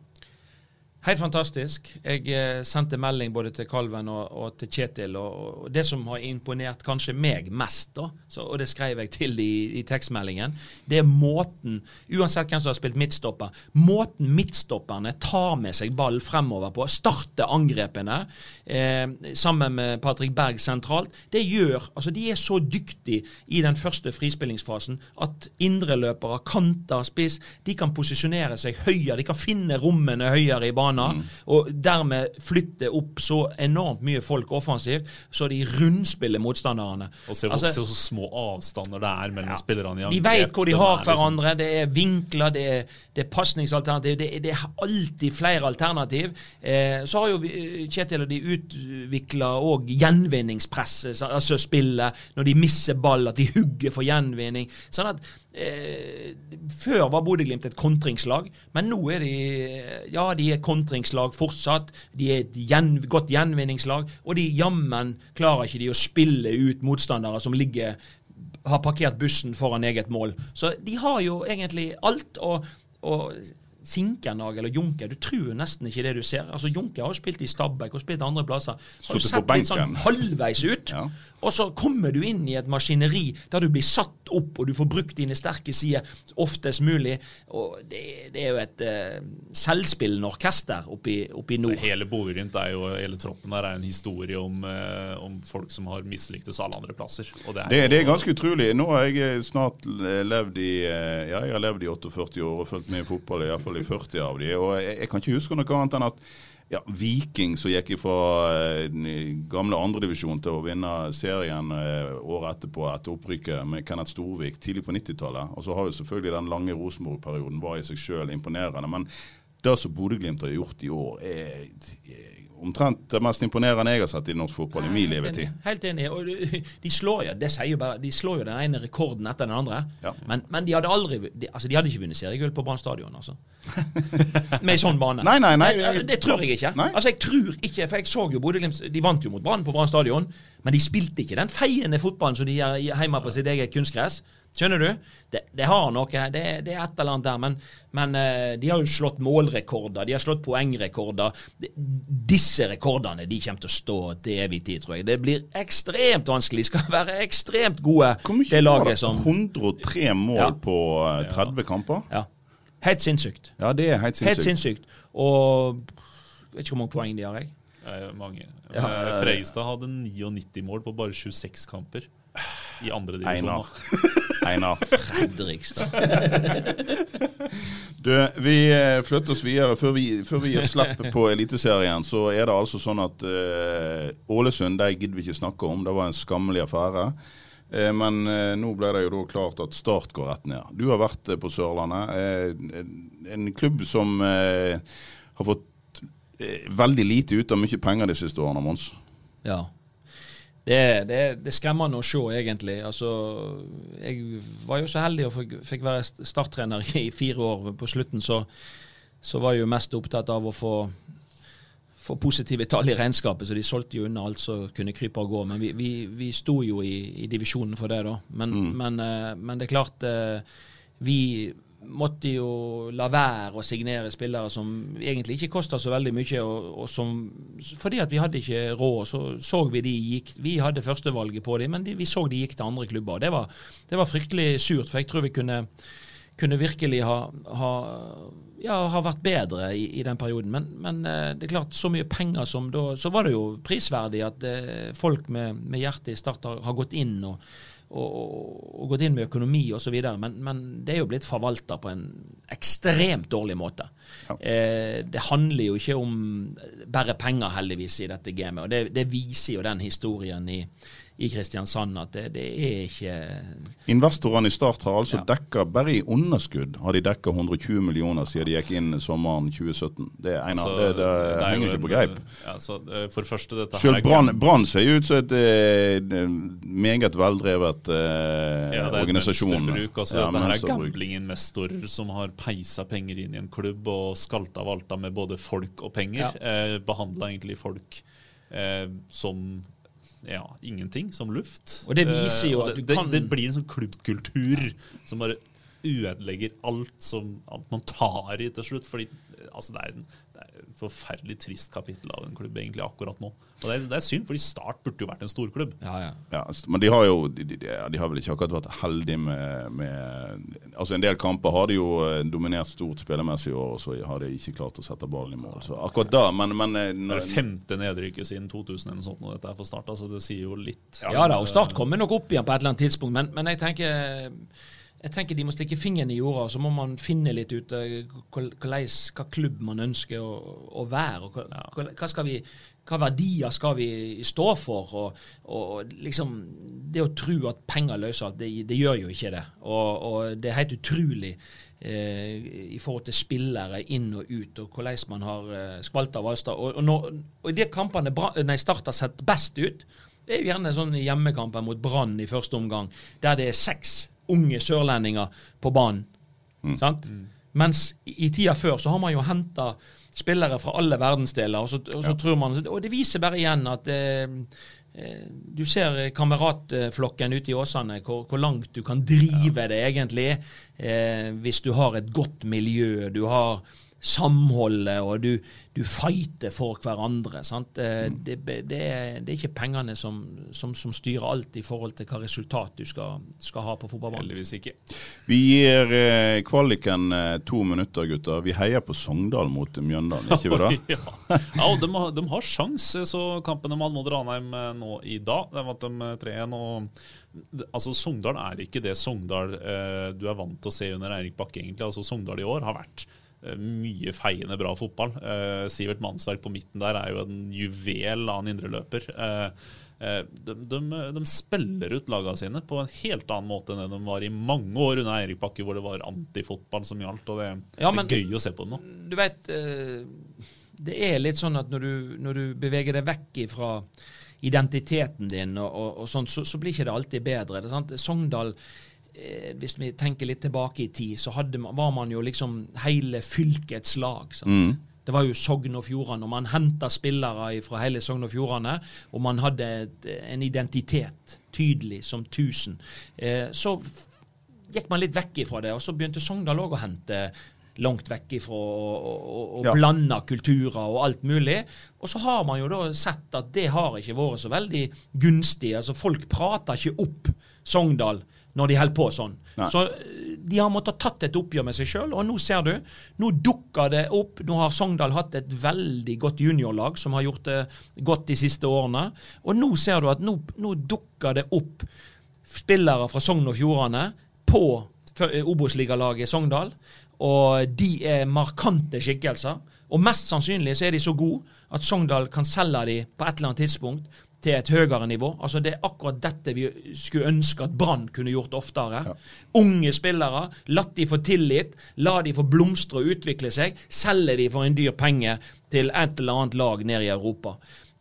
S2: Helt fantastisk. Jeg eh, sendte melding både til Kalven og, og til Kjetil. Og, og, Det som har imponert kanskje meg mest, da, så, og det skrev jeg til i, i, tekstmeldingen, det er måten, uansett hvem som har spilt midtstopper, måten midtstopperne tar med seg ball fremover på, starter angrepene eh, sammen med Patrick Berg sentralt, det gjør altså De er så dyktige i den første frispillingsfasen at indreløpere, kanter, spiss, de kan posisjonere seg høyere, de kan finne rommene høyere i banen baner, og dermed flytter opp så enormt mye folk offensivt, så de rundspiller motstanderne.
S3: Og se,
S2: Altså,
S3: så små avstander det er mellom spillerne i
S2: de vet hvor de har
S3: liksom-
S2: hverandre. Det er vinkler, det er, det er pasningsalternativ. Det, det er alltid flere alternativ. Eh, så har jo vi, Kjetil og de utvikla òg gjenvinningspresset, altså spillet. Når de mister ball, at de hugger for gjenvinning. Sånn at eh, Før var Bodø-Glimt et kontringslag, men nå er de Ja, de er kontringslag fortsatt. De er et gjen, godt gjenvinningslag, og de jammen klarer ikke de å spille ut motstandere som ligger har parkert bussen foran eget mål. Så de har jo egentlig alt. Og, og Sinkernag eller Junker, du tror nesten ikke det du ser. Altså Junker har jo spilt i Stabæk og spilt andre plasser. Har sett litt sånn halvveis ut.
S1: Ja.
S2: Og så kommer du inn i et maskineri der du blir satt opp, og du får brukt dine sterke sider oftest mulig. Og det, det er jo et eh, selvspillende orkester oppi, oppi nord.
S3: Så hele Bodø-Glimt er jo, hele troppen der er en historie om, eh, om folk som har mislyktes alle andre plasser. Og det er,
S1: Det,
S3: jo-
S1: det er ganske utrolig. Nå har jeg snart levd i eh, Ja, jeg har levd i 48 år og fulgt med i fotball, i hvert fall i 40 av de, og jeg, jeg kan ikke huske noe annet enn at ja, Viking som gikk fra eh, gamle andredivisjon til å vinne serien eh, året etterpå etter opprykket med Kenneth Storvik tidlig på 90-tallet. Og så har jo selvfølgelig den lange Rosenborg-perioden var i seg selv imponerende. Men det som Bodø-Glimt har gjort i år, er omtrent det mest imponerende jeg har sett i norsk fotball i min
S2: Helt
S1: levetid.
S2: Helt enig. Og de- slår jo det sier jo bare, de slår jo den ene rekorden etter den andre.
S1: Ja.
S2: Men, men de hadde aldri de, altså de hadde ikke vunnet seriegull på Brann stadion, altså. Med sånn bane.
S1: Nei, nei, nei.
S2: det, det tror jeg ikke.
S1: Nei.
S2: Altså jeg tror ikke, For jeg så jo Bodø-Glimt De vant jo mot Brann på Brann stadion, men de spilte ikke den feiende fotballen som de gjør hjemme på sitt eget kunstgress. Skjønner du? Det, det har noe. Det, det er et eller annet der. Men, men eh, de har jo slått målrekorder, de har slått poengrekorder. Disse rekordene de kommer til å stå til evig tid, tror jeg. Det blir ekstremt vanskelig. De skal være ekstremt gode, det laget som
S1: 103 mål
S2: Ja.
S1: på eh, 30 kamper?
S2: Ja. Helt sinnssykt.
S1: Ja, det er helt sinnssykt.
S2: Helt
S1: sinnssykt.
S2: Og jeg vet ikke hvor mange poeng de har, jeg.
S3: Eh, mange.
S2: Ja.
S3: Eh, Freistad hadde 99 mål på bare 26 kamper i andre divisjoner.
S1: Einar.
S2: Fredrikstad.
S1: Du, vi eh, flytter oss videre. Før vi, før vi gir slipp på Eliteserien, så er det altså sånn at uh, Ålesund de gidder vi ikke snakke om. Det var en skammelig affære. Eh, men nå ble det jo da klart at Start går rett ned. Du har vært på Sørlandet. En- klubb som har fått veldig lite ut av mye penger de siste årene, Mons.
S2: Ja. Det, det, det er skremmende å se, egentlig. Altså, jeg var jo så heldig og fikk, være st- starttrener i fire år. På slutten så, så var jeg jo mest opptatt av å få, få positive tall i regnskapet, så de solgte jo unna alt som kunne krype og gå. Men vi, vi, vi sto jo i, i divisjonen for det, da. Men, men, eh, men det er klart eh, Vi måtte jo la være å signere spillere som egentlig ikke kosta så veldig mye. Og, og som, fordi at vi hadde ikke råd, så så vi de gikk Vi hadde førstevalget på dem, men de, vi så de gikk til andre klubber. Det var, det var fryktelig surt, for jeg tror vi kunne, kunne virkelig ha, ha, ja, ha vært bedre i, i den perioden. Men, men eh, det er klart, så mye penger som da Så var det jo prisverdig at eh, folk med, med hjertet i start har, har gått inn og og, og gått inn med økonomi osv. Men, men det er jo blitt forvalta på en ekstremt dårlig måte. Eh, det handler jo ikke om bare penger, heldigvis, i dette gamet. Og det, det viser jo den historien i, i Kristiansand at det, det er ikke
S1: Investorene i Start har altså
S2: Ja.
S1: dekka, bare i underskudd har de dekka 120 millioner siden de gikk inn sommeren 2017. Det, Einar,
S3: Altså,
S1: det, det,
S3: jo
S1: henger
S3: en-
S1: ikke på greip.
S3: Ja, eh, for det første, dette
S1: Selv Brann ser jo ut som et eh, meget veldrevet eh,
S3: ja, det
S1: organisasjon.
S3: Altså,
S1: Ja,
S3: dette her er gamblinginvestorer som har peisa penger inn i en klubb og skalta valta med både folk og penger.
S2: Ja.
S3: Eh, Behandla egentlig folk eh, som ja, ingenting, som luft.
S2: Og det viser jo
S3: Eh,
S2: at
S3: det,
S2: kan-
S3: det, blir en sånn klubbkultur som bare ødelegger alt som alt man tar i til slutt. Fordi eh, altså, det, er en, det er et forferdelig trist kapittel av en klubb egentlig akkurat nå. Og det er, det er synd, fordi Start burde jo vært en storklubb.
S2: Ja, ja.
S1: Ja, men de har jo de, de, de har vel ikke akkurat vært heldige med, med Altså En del kamper har de jo eh, dominert stort spillemessig, og så har de ikke klart å sette ballen i mål. Så akkurat da, men, men når,
S3: Det er femte nedrykket siden 2000 eller noe sånt, og dette er for start. Altså, det sier jo litt.
S2: Ja da, og Start kommer nok opp igjen på et eller annet tidspunkt, men, men jeg tenker jeg tenker de må stikke fingeren i jorda, så må man finne litt ut eh, hva klubb man ønsker å, å være. og hva, hva- skal vi, hva verdier skal vi stå for? Og, og liksom Det å tro at penger løser alt, det, det gjør jo ikke det. Og, og det er helt utrolig eh, i forhold til spillere inn og ut, og hvordan man har eh, skvalta og valsta. Og, og, når, og i de kampene Bra- nei, Start har sett best ut, det er jo gjerne sånn hjemmekamper mot Brann i første omgang, der det er seks unge sørlendinger på banen. Sant? Mens i tida før så har man jo henta spillere fra alle verdensdeler, og så, og så tror man Og det viser bare igjen at eh, eh, du ser kameratflokken ute i Åsane, hvor, hvor langt du kan drive det egentlig eh, hvis du har et godt miljø. Du har samholdet, og du, du fighter for hverandre. Sant? Eh, Det, det, er, det er ikke pengene som, som, som styrer alt i forhold til hva resultat du skal, skal ha på fotballbanen.
S3: Heldigvis ikke.
S1: Vi gir eh, kvaliken eh, to minutter, gutter. Vi heier på Sogndal mot Mjøndalen, ikke vi da?
S3: ja, ja og de, har- de har sjans. Så kampene med Almod Ranheim eh, nå i dag. De vant de eh, 3-1. og Altså, Sogndal er ikke det Sogndal eh, du er vant til å se under Eirik Bakke, egentlig. Altså, Sogndal i år har vært eh, mye feiende bra fotball. Eh, Sivert Mannsverk på midten der er jo en juvel av en indreløper. Eh, eh, de, de, de spiller ut lagene sine på en helt annen måte enn de var i mange år under Eirik Bakke, hvor det var antifotball som gjaldt. og Det,
S2: Ja, men-
S3: det er gøy å se på det nå.
S2: Du vet, eh, det er litt sånn at når du, når du beveger deg vekk fra identiteten din, og, og, og sånt, så, så blir ikke det alltid bedre. Det er sant? Sogndal eh, hvis vi tenker litt tilbake i tid, så man, var man jo liksom hele fylkets lag. Sant? Det var jo Sogn og Fjordane, og man henta spillere fra hele Sogn og Fjordane. Og man hadde et, en identitet, tydelig som 1000. Eh, så gikk man litt vekk ifra det, og så begynte Sogndal òg å hente langt vekk ifra og, og, og
S1: Ja.
S2: blanda kulturer og alt mulig. Og så har man jo da sett at det har ikke vært så veldig gunstig. Altså Folk prater ikke opp Sogndal når de holder på sånn.
S1: Nei.
S2: Så eh, de har måttet tatt et oppgjør med seg sjøl, og nå ser du. Nå dukker det opp. Nå har Sogndal hatt et veldig godt juniorlag som har gjort det godt de siste årene. Og nå ser du at nå, nå dukker det opp spillere fra Sogn og Fjordane på eh, Obos-ligalaget i Sogndal. Og de er markante skikkelser. Og mest sannsynlig så er de så gode at Sogndal kan selge dem på et eller annet tidspunkt til et høyere nivå. Altså Det er akkurat dette vi skulle ønske at Brann kunne gjort oftere. Unge spillere, latt de få tillit, la de få blomstre og utvikle seg. Selge de for en dyr penge til et eller annet lag nede i Europa.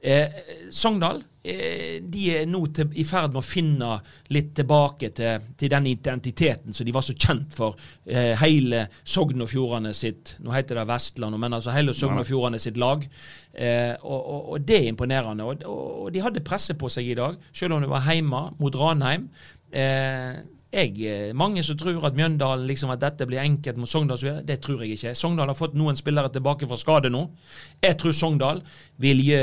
S2: Eh, Sogndal eh, de er nå til, i ferd med å finne litt tilbake til, til den identiteten som de var så kjent for. Eh, hele Sogn og Fjordane sitt Nå heter det Vestland, men altså hele Sogn og Fjordane sitt lag. Eh, og, og, og det er imponerende. Og, og, de hadde presse på seg i dag, selv om det var hjemme mot Ranheim. Eh, jeg, eh, mange som tror at Mjøndalen liksom at dette blir enkelt mot Sogndal, det tror jeg ikke. Sogndal har fått noen spillere tilbake fra skade nå. Jeg tror Sogndal vil gi,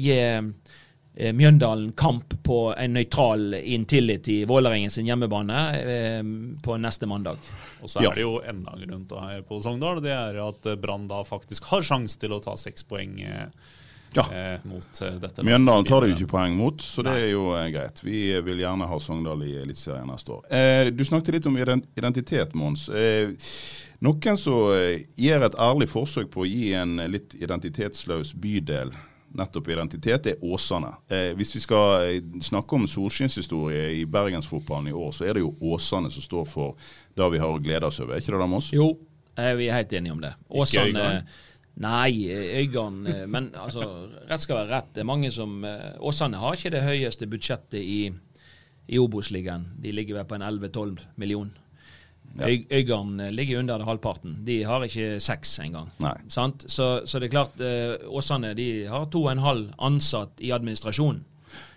S2: gi eh, Mjøndalen kamp på en nøytral inntillit i Vålerengen sin hjemmebane eh, på neste mandag.
S3: Og så er
S1: Ja.
S3: det jo enda en grunn til å heie på Sogndal. Det er at Brann da faktisk har sjanse til å ta seks poeng
S1: Ja.
S3: eh, mot eh, dette.
S1: Mjøndalen tar det jo ikke poeng mot, så det er jo eh, greit. Vi vil gjerne ha Sogndal i Eliteserien neste år. Eh, du snakket litt om identitet, Mons. Eh, noen som gjør et ærlig forsøk på å gi en litt identitetsløs bydel nettopp identitet, er Åsane. Eh, hvis vi skal snakke om solskinnshistorie i bergensfotballen i år, så er det jo Åsane som står for det vi har å glede oss over. Er ikke det da, Mons?
S2: Jo, eh, vi er helt enige om det. Åsane
S3: Øygarden?
S2: Nei, Øygarden eh, Men altså, rett skal være rett. Det er mange som eh, Åsane har ikke det høyeste budsjettet i, i Obos-ligaen. De ligger vel på en 11-12 million. Øy, Øygarden eh, ligger under det halvparten. De har ikke seks engang. Så, så det er klart, Åsane de har to og en halv ansatt i administrasjonen.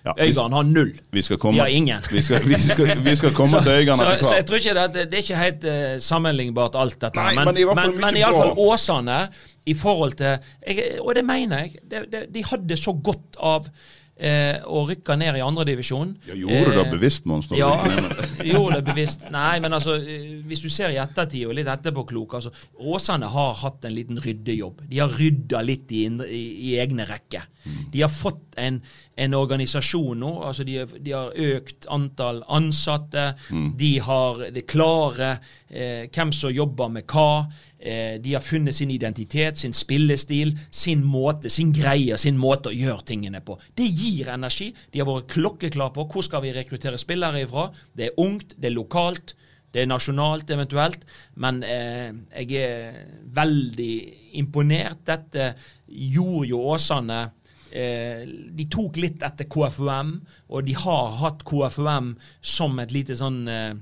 S1: Ja,
S2: Øygarden har null.
S1: Vi komme,
S2: Vi har ingen.
S1: Vi skal, vi skal, vi skal komme til Øygarden
S2: så,
S1: hvert.
S2: så jeg tror ikke det, det, er ikke helt uh, sammenlignbart alt dette.
S1: Nei, men i
S2: men, men i alle fall. Åsane, i forhold til jeg, Og det mener jeg. Det, det, de hadde så godt av eh, og rykka ned i andredivisjon.
S1: Ja, gjorde du det bevisst, Monster?
S2: Ja, gjorde det bevisst. Nei, men altså, eh, hvis du ser i ettertid og litt etterpåklok altså, Åsane har hatt en liten ryddejobb. De har rydda litt i, i, i egne rekker. De har fått en, en organisasjon nå. altså De, de har økt antall ansatte. De har det klare eh, hvem som jobber med hva. Eh, de har funnet sin identitet, sin spillestil, sin måte, sin greie, sin måte å gjøre tingene på. Det gir energi. De har vært klokkeklare på hvor skal vi rekruttere spillere ifra. Det er ungt, det er lokalt. Det er nasjonalt eventuelt, men eh, jeg er veldig imponert. Dette gjorde jo Åsane eh, De tok litt etter KFUM, og de har hatt KFUM som et lite sånn eh,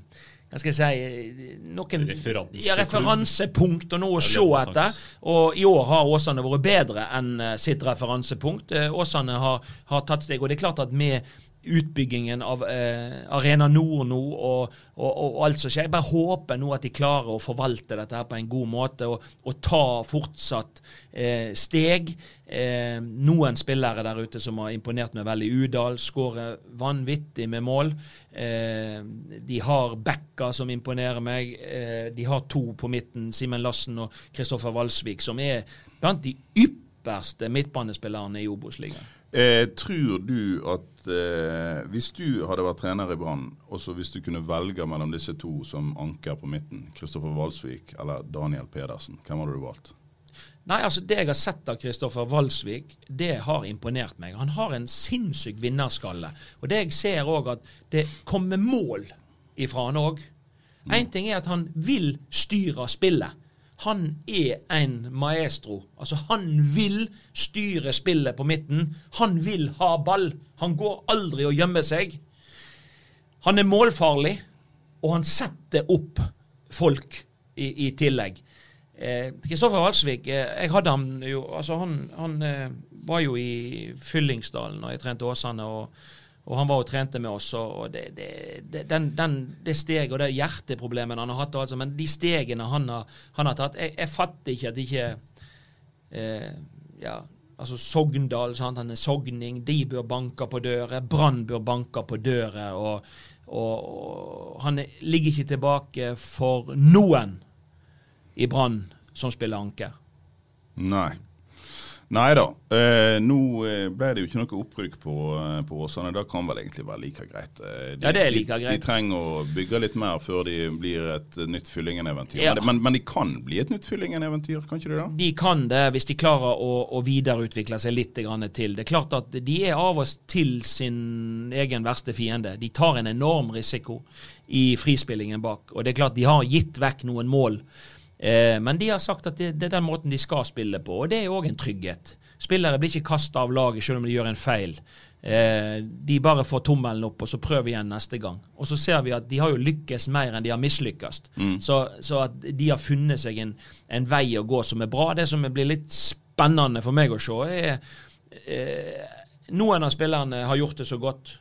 S2: hva skal jeg si noen,
S3: Referanseklubb.
S2: ja, referansepunkt og noe å se etter. Og i år har Åsane vært bedre enn eh, sitt referansepunkt. Eh, Åsane har, har tatt steg. Og det er klart at med utbyggingen av eh, Arena Nord nå og, og, og, alt som skjer. Jeg bare håper nå at de klarer å forvalte dette her på en god måte og, og ta fortsatt eh, steg. Eh, noen spillere der ute som har imponert meg veldig. Udal skårer vanvittig med mål. Eh, de har Bekka som imponerer meg. Eh, de har to på midten, Simen Lassen og Kristoffer Valsvik, som er blant de ypperste midtbanespillerne i Obos-ligaen.
S1: Eh, tror du at eh, hvis du hadde vært trener i Brann, også hvis du kunne velge mellom disse to som anker på midten, Kristoffer Walsvik eller Daniel Pedersen, hvem hadde du valgt?
S2: Nei, altså Det jeg har sett av Kristoffer Walsvik, det har imponert meg. Han har en sinnssyk vinnerskalle. Og det jeg ser òg, at det kommer mål ifra han òg. Én ting er at han vil styre spillet. Han er en maestro. Altså, han vil styre spillet på midten. Han vil ha ball. Han går aldri og gjemmer seg. Han er målfarlig, og han setter opp folk i, i tillegg. Kristoffer Walsvik, eh, jeg hadde han jo altså Han, han eh, var jo i Fyllingsdalen og jeg trente Åsane, og, og han var og trente med oss. og, det, det, det, den, den, det steget og det hjerteproblemet han har hatt, altså, men de stegene han har, han har tatt Jeg, jeg fatter ikke at ikke eh, ja, altså Sogndal, sant? han er sogning, de bør banke på dører. Brann bør banke på dører. Og, og, og han er, ligger ikke tilbake for noen i Brann som spiller anker.
S1: Nei. Nei da. Eh, nå eh, ble det jo ikke noe opprykk på, eh, på Åsane. Det kan vel egentlig være like greit. Eh, de,
S2: Ja, det er like greit.
S1: De trenger å bygge litt mer før de blir et nytt Fyllingen-eventyr.
S2: Ja.
S1: Men, men, de kan bli et nytt Fyllingen-eventyr, kan ikke de da?
S2: De kan det hvis de klarer å, å videreutvikle seg litt til. Det er klart at de er av og til sin egen verste fiende. De tar en enorm risiko i frispillingen bak. Og det er klart de har gitt vekk noen mål. Eh, men de har sagt at det, det er den måten de skal spille på, og det er òg en trygghet. Spillere blir ikke kasta av laget selv om de gjør en feil. Eh, de bare får tommelen opp, og så prøver igjen neste gang. Og så ser vi at de har jo lykkes mer enn de har mislykkes. Så, så at de har funnet seg en, en vei å gå som er bra. Det som blir litt spennende for meg å se, er eh, Noen av spillerne har gjort det så godt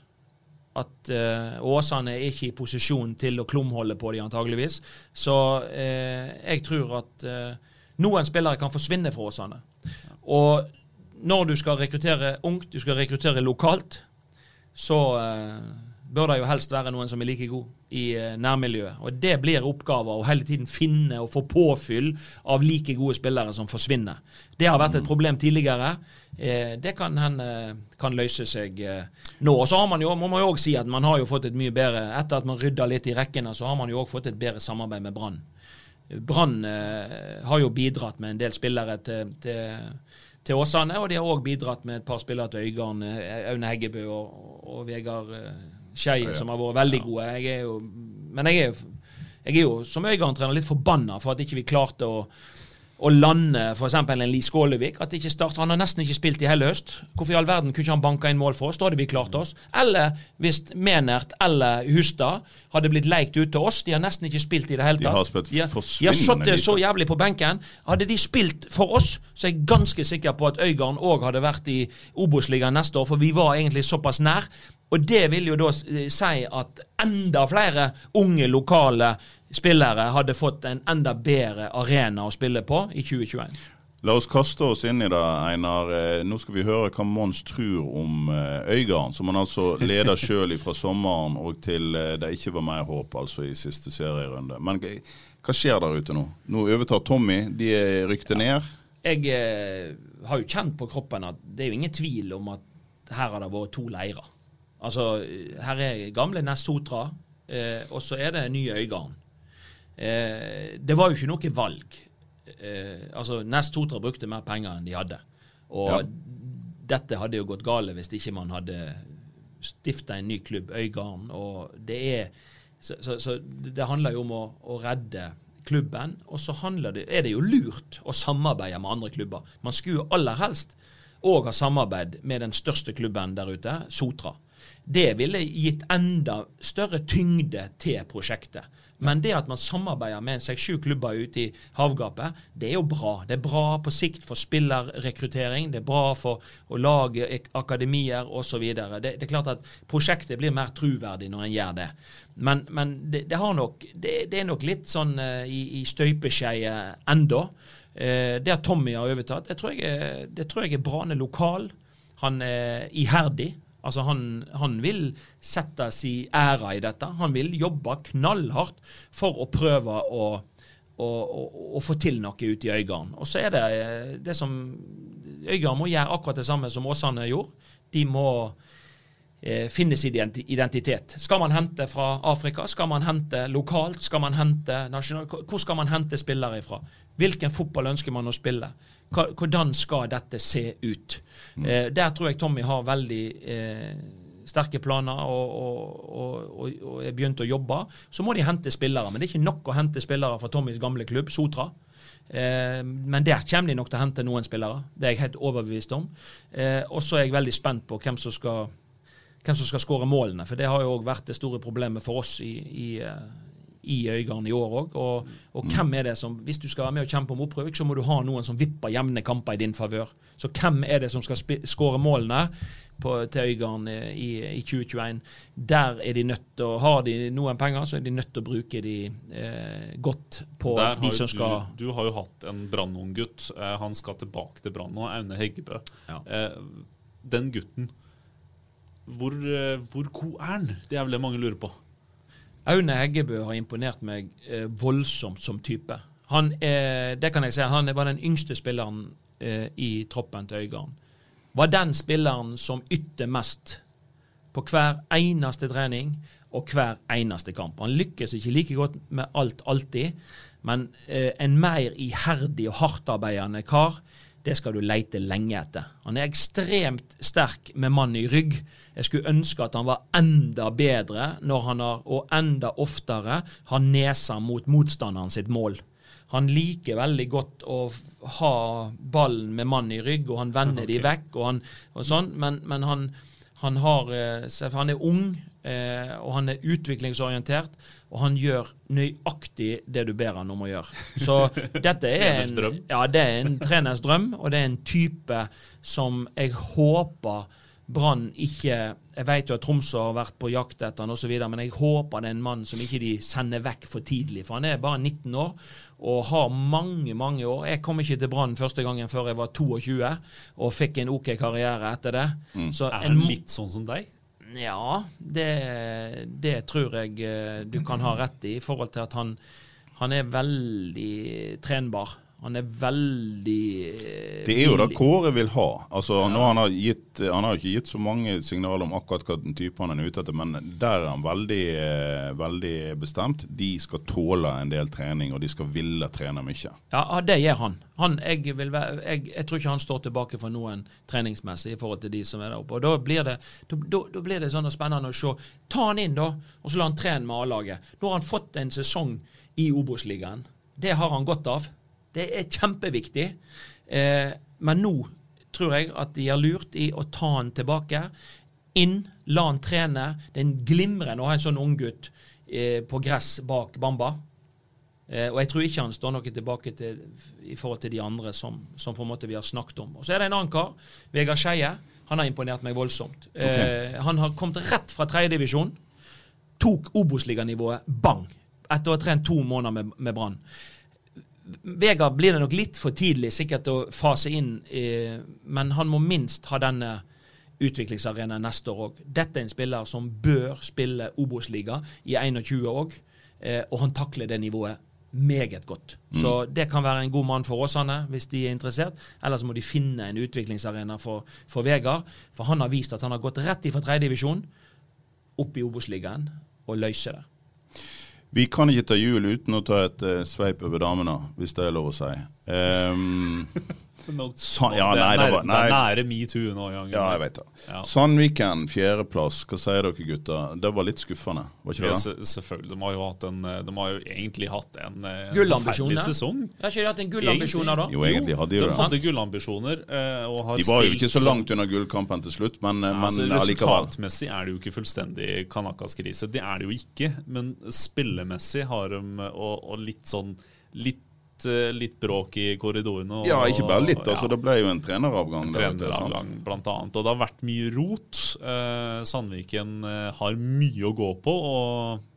S2: at eh, Åsane er ikke i posisjon til å klumholde på de antageligvis. Så eh, jeg tror at eh, noen spillere kan forsvinne fra Åsane. Og når du skal rekruttere ungt, du skal rekruttere lokalt, så eh, bør det jo helst være noen som er like god i eh, nærmiljøet. Og det blir oppgaver å hele tiden finne og få påfyll av like gode spillere som forsvinner. Det har vært et problem tidligere. Eh, det kan hende kan løse seg eh, nå. Og så har man jo, må man jo også si at man har jo fått et mye bedre Etter at man rydda litt i rekkene, så har man jo også fått et bedre samarbeid med Brann. Brann har jo bidratt med en del spillere til, til, til Åsane, og de har òg bidratt med et par spillere til Øygarden. Aune Heggebø og, og Vegard eh, ja. som har vært veldig gode. Jeg jo, men jeg er, jeg er jo som Øygarden-trener litt forbanna for at ikke vi klarte å å lande f.eks. en Lie Skålevik. At ikke start, Han har nesten ikke spilt i hele høst. Hvorfor i all verden kunne ikke han banka inn mål for oss? Da hadde vi klart oss. Eller hvis Menert eller Hustad hadde blitt leikt ut til oss. De har nesten ikke spilt i det hele tatt.
S1: De har spilt
S2: de har, de har
S1: satt
S2: sittet så jævlig på benken. Hadde de spilt for oss, så er jeg ganske sikker på at Øygarden òg hadde vært i Obos-ligaen neste år, for vi var egentlig såpass nær. Og det vil jo da eh, si at enda flere unge, lokale spillere hadde fått en enda bedre arena å spille på i 2021.
S1: La oss kaste oss inn i det, Einar. Eh, Nå skal vi høre hva Mons tror om eh, Øygarden, som han altså leder sjøl fra sommeren og til eh, det ikke var mer håp, altså i siste serierunde. Men hva skjer der ute nå? Nå overtar Tommy, de rykte ned.
S2: Jeg eh, har jo kjent på kroppen at det er jo ingen tvil om at her har det vært to leirer. Altså, her er gamle Nest Sotra, eh, og så er det nye Øygarden. Eh, det var jo ikke noe valg. Eh, altså, Nest Sotra brukte mer penger enn de hadde. Og
S1: Ja.
S2: dette hadde jo gått gale hvis ikke man hadde stifta en ny klubb, Øygarden. Og det er Så, så, så det handler jo om å, å redde klubben. Og så det, er det jo lurt å samarbeide med andre klubber. Man skulle jo aller helst òg ha samarbeid med den største klubben der ute, Sotra. Det ville gitt enda større tyngde til prosjektet. Men det at man samarbeider med seks-sju klubber ute i havgapet, det er jo bra. Det er bra på sikt for spillerrekruttering, det er bra for å lage akademier osv. Det, det er klart at prosjektet blir mer truverdig når en gjør det. Men, men det, det, nok, det, det er nok litt sånn eh, i, i støpeskeiet enda. Eh, det at Tommy har overtatt, det tror jeg er, tror jeg er Brane lokal. Han er iherdig. Altså han, han vil sette sin ære i dette. Han vil jobbe knallhardt for å prøve å, å, å, å få til noe ute i Øygarden. Og så er det eh, det som Øygarden må gjøre akkurat det samme som Åsane gjorde. De må eh, finne sin identitet. Skal man hente fra Afrika? Skal man hente lokalt? Skal man hente nasjonalt? Hvor skal man hente spillere ifra? Hvilken fotball ønsker man å spille? Hvordan skal dette se ut? Eh, der tror jeg Tommy har veldig eh, sterke planer og, og, og, og, og er begynt å jobbe. Så må de hente spillere. Men det er ikke nok å hente spillere fra Tommys gamle klubb, Sotra. Eh, men der kommer de nok til å hente noen spillere. Det er jeg helt overbevist om. Eh, og så er jeg veldig spent på hvem som skal hvem som skal skåre målene. For det har jo òg vært det store problemet for oss i, i, eh, i Øygarden i år òg. Og, og hvem er det som Hvis du skal være med og kjempe om opprøving, så må du ha noen som vipper jevne kamper i din favør. Så hvem er det som skal skåre målene på, til Øygarden i, i 2021? Der er de nødt til å Har de noen penger, så er de nødt til å bruke de eh, godt på
S3: Der
S2: de
S3: som
S2: som skal
S3: du, du har jo hatt en Brann-ung gutt. Eh, han skal tilbake til Brann nå. Aune Heggebø.
S2: Ja.
S3: Eh, den gutten, hvor, eh, hvor god er han? Det er vel det mange lurer på.
S2: Aune Heggebø har imponert meg eh, voldsomt som type. Han eh, det kan jeg si, han var den yngste spilleren eh, i troppen til Øygarden. Var den spilleren som ytte mest på hver eneste trening og hver eneste kamp. Han lykkes ikke like godt med alt alltid, men eh, en mer iherdig og hardtarbeidende kar, det skal du leite lenge etter. Han er ekstremt sterk med mann i rygg. Jeg skulle ønske at han var enda bedre når han har, og enda oftere har nesa mot motstanderen sitt mål. Han liker veldig godt å ha ballen med mann i rygg, og han vender de vekk, og, han, og sånn, men, men han, han, har, eh, han er ung, eh, og han er utviklingsorientert, og han gjør nøyaktig det du ber han om å gjøre. Så dette er en, ja, det er en treners drøm, og det er en type som jeg håper Brann ikke Jeg vet jo at Tromsø har vært på jakt etter han osv., men jeg håper det er en mann som ikke de sender vekk for tidlig. For han er bare 19 år og har mange, mange år. Jeg kom ikke til Brann første gangen før jeg var 22 og fikk en OK karriere etter det. Så
S3: Er
S2: en
S3: han litt sånn som deg?
S2: ja, det, det tror jeg eh, du kan ha rett i, i forhold til at han, han er veldig trenbar. Han er veldig eh,
S1: Det er jo det. Kåre vil ha. Altså, nå han, har gitt, han har ikke gitt så mange signaler om akkurat hva type han er ute etter, men der er han veldig, eh, veldig bestemt. De skal tåle en del trening, og de skal ville trene mye.
S2: Ja, ja, det gjør han. han jeg, vil jeg, jeg tror ikke han står tilbake for noen treningsmessig i forhold til de som er der oppe. Og Da blir det, da, da blir det sånn spennende å se. Ta han inn, da, og så la han trene med A-laget. Nå har han fått en sesong i Obos-ligaen. Det har han godt av. Det er kjempeviktig. Eh, men nå tror jeg at de har lurt i å ta han tilbake. Inn, la han trene. Det er en glimrende å ha en sånn unggutt eh, på gress bak Bamba. Eh, og jeg tror ikke han står noe tilbake til i forhold til de andre som, som på en måte vi har snakket om. Og Så er det en annen kar, Vegard Skeie. Han har imponert meg voldsomt. Eh, han har kommet rett fra tredjedivisjon. Tok Obos-liganivået bang! Etter å ha trent to måneder med, med Brann. Vegard blir det nok litt for tidlig sikkert å fase inn, eh, men han må minst ha denne utviklingsarenaen neste år òg. Dette er en spiller som bør spille Obos-liga i 21 òg, eh, og han takler det nivået meget godt. Så det kan være en god mann for Åsane hvis de er interessert. Ellers må de finne en utviklingsarena for, for Vegard. For han har vist at han har gått rett ifra tredjedivisjon opp i Obos-ligaen og løse det.
S1: Vi kan ikke ta jul uten å ta et uh, sveip over damene, hvis det er lov å si. Ehm, Sa- ja,
S3: det,
S1: nei, det
S3: nære,
S1: nei.
S3: det er nære metoo nå. Jan
S1: ja, jeg vet det.
S3: Ja.
S1: Sandviken, fjerdeplass. Hva sier dere, gutter? Det var litt skuffende, var ikke det?
S3: Ja, selvfølgelig. De har jo, hatt en, eh, de har jo egentlig hatt en eh,
S2: Gullambisjoner.
S3: sesong.
S2: Har ikke de hatt en gullambisjoner da?
S1: Jo, egentlig hadde de
S3: De hadde gullambisjoner. eh, og har
S1: De var jo ikke så langt unna gullkampen til slutt, men,
S3: Ja,
S1: men
S3: altså,
S1: allikevel.
S3: resultatmessig er det jo ikke fullstendig Kanakas-krise. Det er det jo ikke. Men spillemessig har de og, og litt sånn litt, eh, litt bråk i korridorene.
S1: Ja, ikke bare litt. altså
S3: ja,
S1: Det ble jo en treneravgang. En treneravgang, du,
S3: blant annet. Og det har vært mye rot. Eh, Sandviken eh, har mye å gå på, og